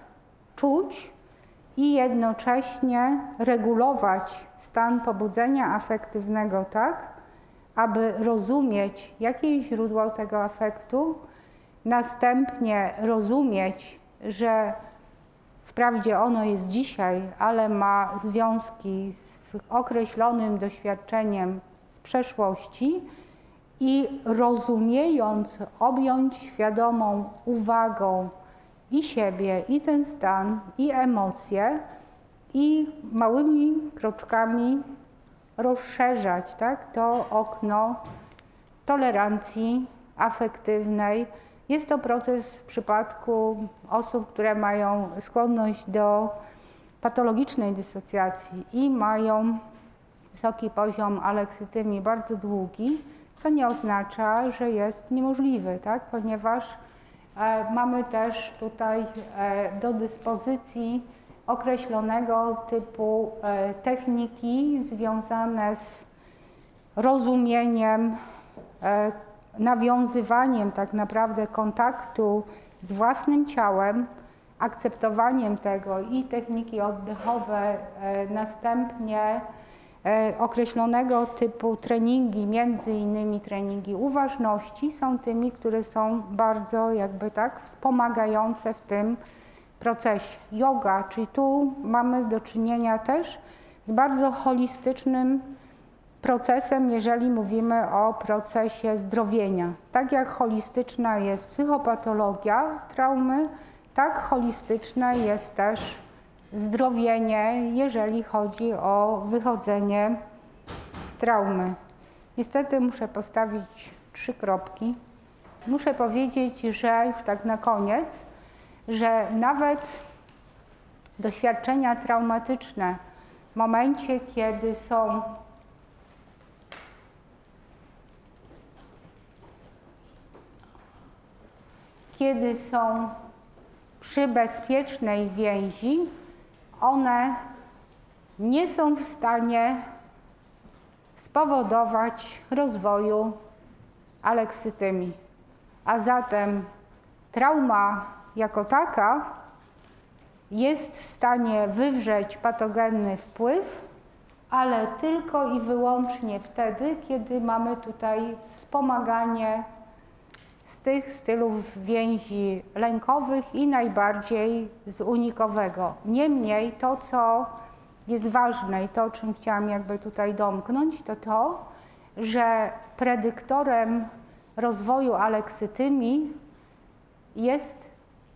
czuć i jednocześnie regulować stan pobudzenia afektywnego tak, aby rozumieć, jakie jest źródło tego afektu, następnie rozumieć, że wprawdzie ono jest dzisiaj, ale ma związki z określonym doświadczeniem z przeszłości i rozumiejąc, objąć świadomą uwagą i siebie, i ten stan, i emocje, i małymi kroczkami rozszerzać tak, to okno tolerancji afektywnej. Jest to proces w przypadku osób, które mają skłonność do patologicznej dysocjacji i mają wysoki poziom aleksytymii bardzo długi, co nie oznacza, że jest niemożliwy, tak? ponieważ e, mamy też tutaj e, do dyspozycji określonego typu e, techniki związane z rozumieniem, e, nawiązywaniem tak naprawdę kontaktu z własnym ciałem, akceptowaniem tego i techniki oddechowe, e, następnie określonego typu treningi, między innymi treningi uważności, są tymi, które są bardzo jakby tak wspomagające w tym, procesie. Yoga, czyli tu mamy do czynienia też z bardzo holistycznym procesem, jeżeli mówimy o procesie zdrowienia. Tak jak holistyczna jest psychopatologia traumy, tak holistyczne jest też zdrowienie, jeżeli chodzi o wychodzenie z traumy. Niestety muszę postawić trzy kropki. Muszę powiedzieć, że już tak na koniec, że nawet doświadczenia traumatyczne w momencie, kiedy są kiedy są przy bezpiecznej więzi, one nie są w stanie spowodować rozwoju aleksytymii. A zatem trauma jako taka jest w stanie wywrzeć patogenny wpływ, ale tylko i wyłącznie wtedy, kiedy mamy tutaj wspomaganie z tych stylów więzi lękowych i najbardziej z unikowego. Niemniej to, co jest ważne i to, o czym chciałam jakby tutaj domknąć, to to, że predyktorem rozwoju aleksytymii jest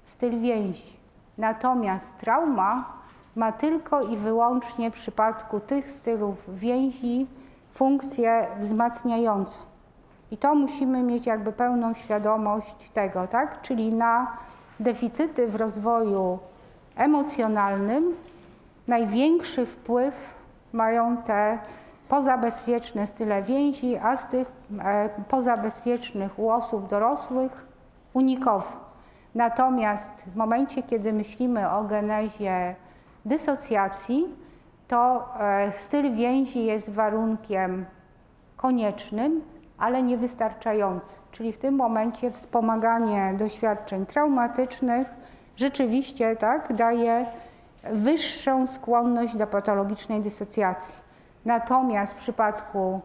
styl więzi. Natomiast trauma ma tylko i wyłącznie w przypadku tych stylów więzi funkcję wzmacniającą. I to musimy mieć jakby pełną świadomość tego, tak? Czyli na deficyty w rozwoju emocjonalnym największy wpływ mają te pozabezpieczne style więzi, a z tych e, pozabezpiecznych u osób dorosłych unikowy. Natomiast w momencie, kiedy myślimy o genezie dysocjacji, to e, styl więzi jest warunkiem koniecznym, ale niewystarczającym. Czyli w tym momencie wspomaganie doświadczeń traumatycznych rzeczywiście tak, daje wyższą skłonność do patologicznej dysocjacji. Natomiast w przypadku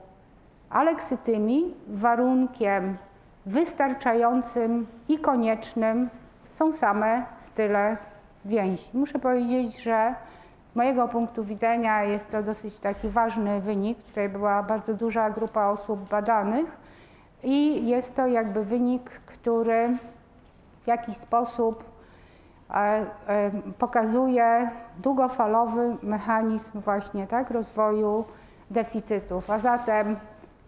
aleksytymii warunkiem wystarczającym i koniecznym są same style więzi. Muszę powiedzieć, że z mojego punktu widzenia jest to dosyć taki ważny wynik. Tutaj była bardzo duża grupa osób badanych i jest to jakby wynik, który w jakiś sposób e, e, pokazuje długofalowy mechanizm właśnie tak, rozwoju deficytów. A zatem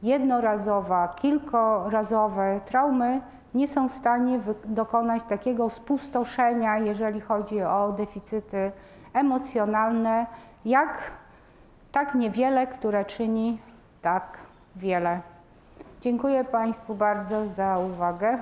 jednorazowa, kilkorazowe traumy nie są w stanie dokonać takiego spustoszenia, jeżeli chodzi o deficyty emocjonalne, jak tak niewiele, które czyni tak wiele. Dziękuję Państwu bardzo za uwagę.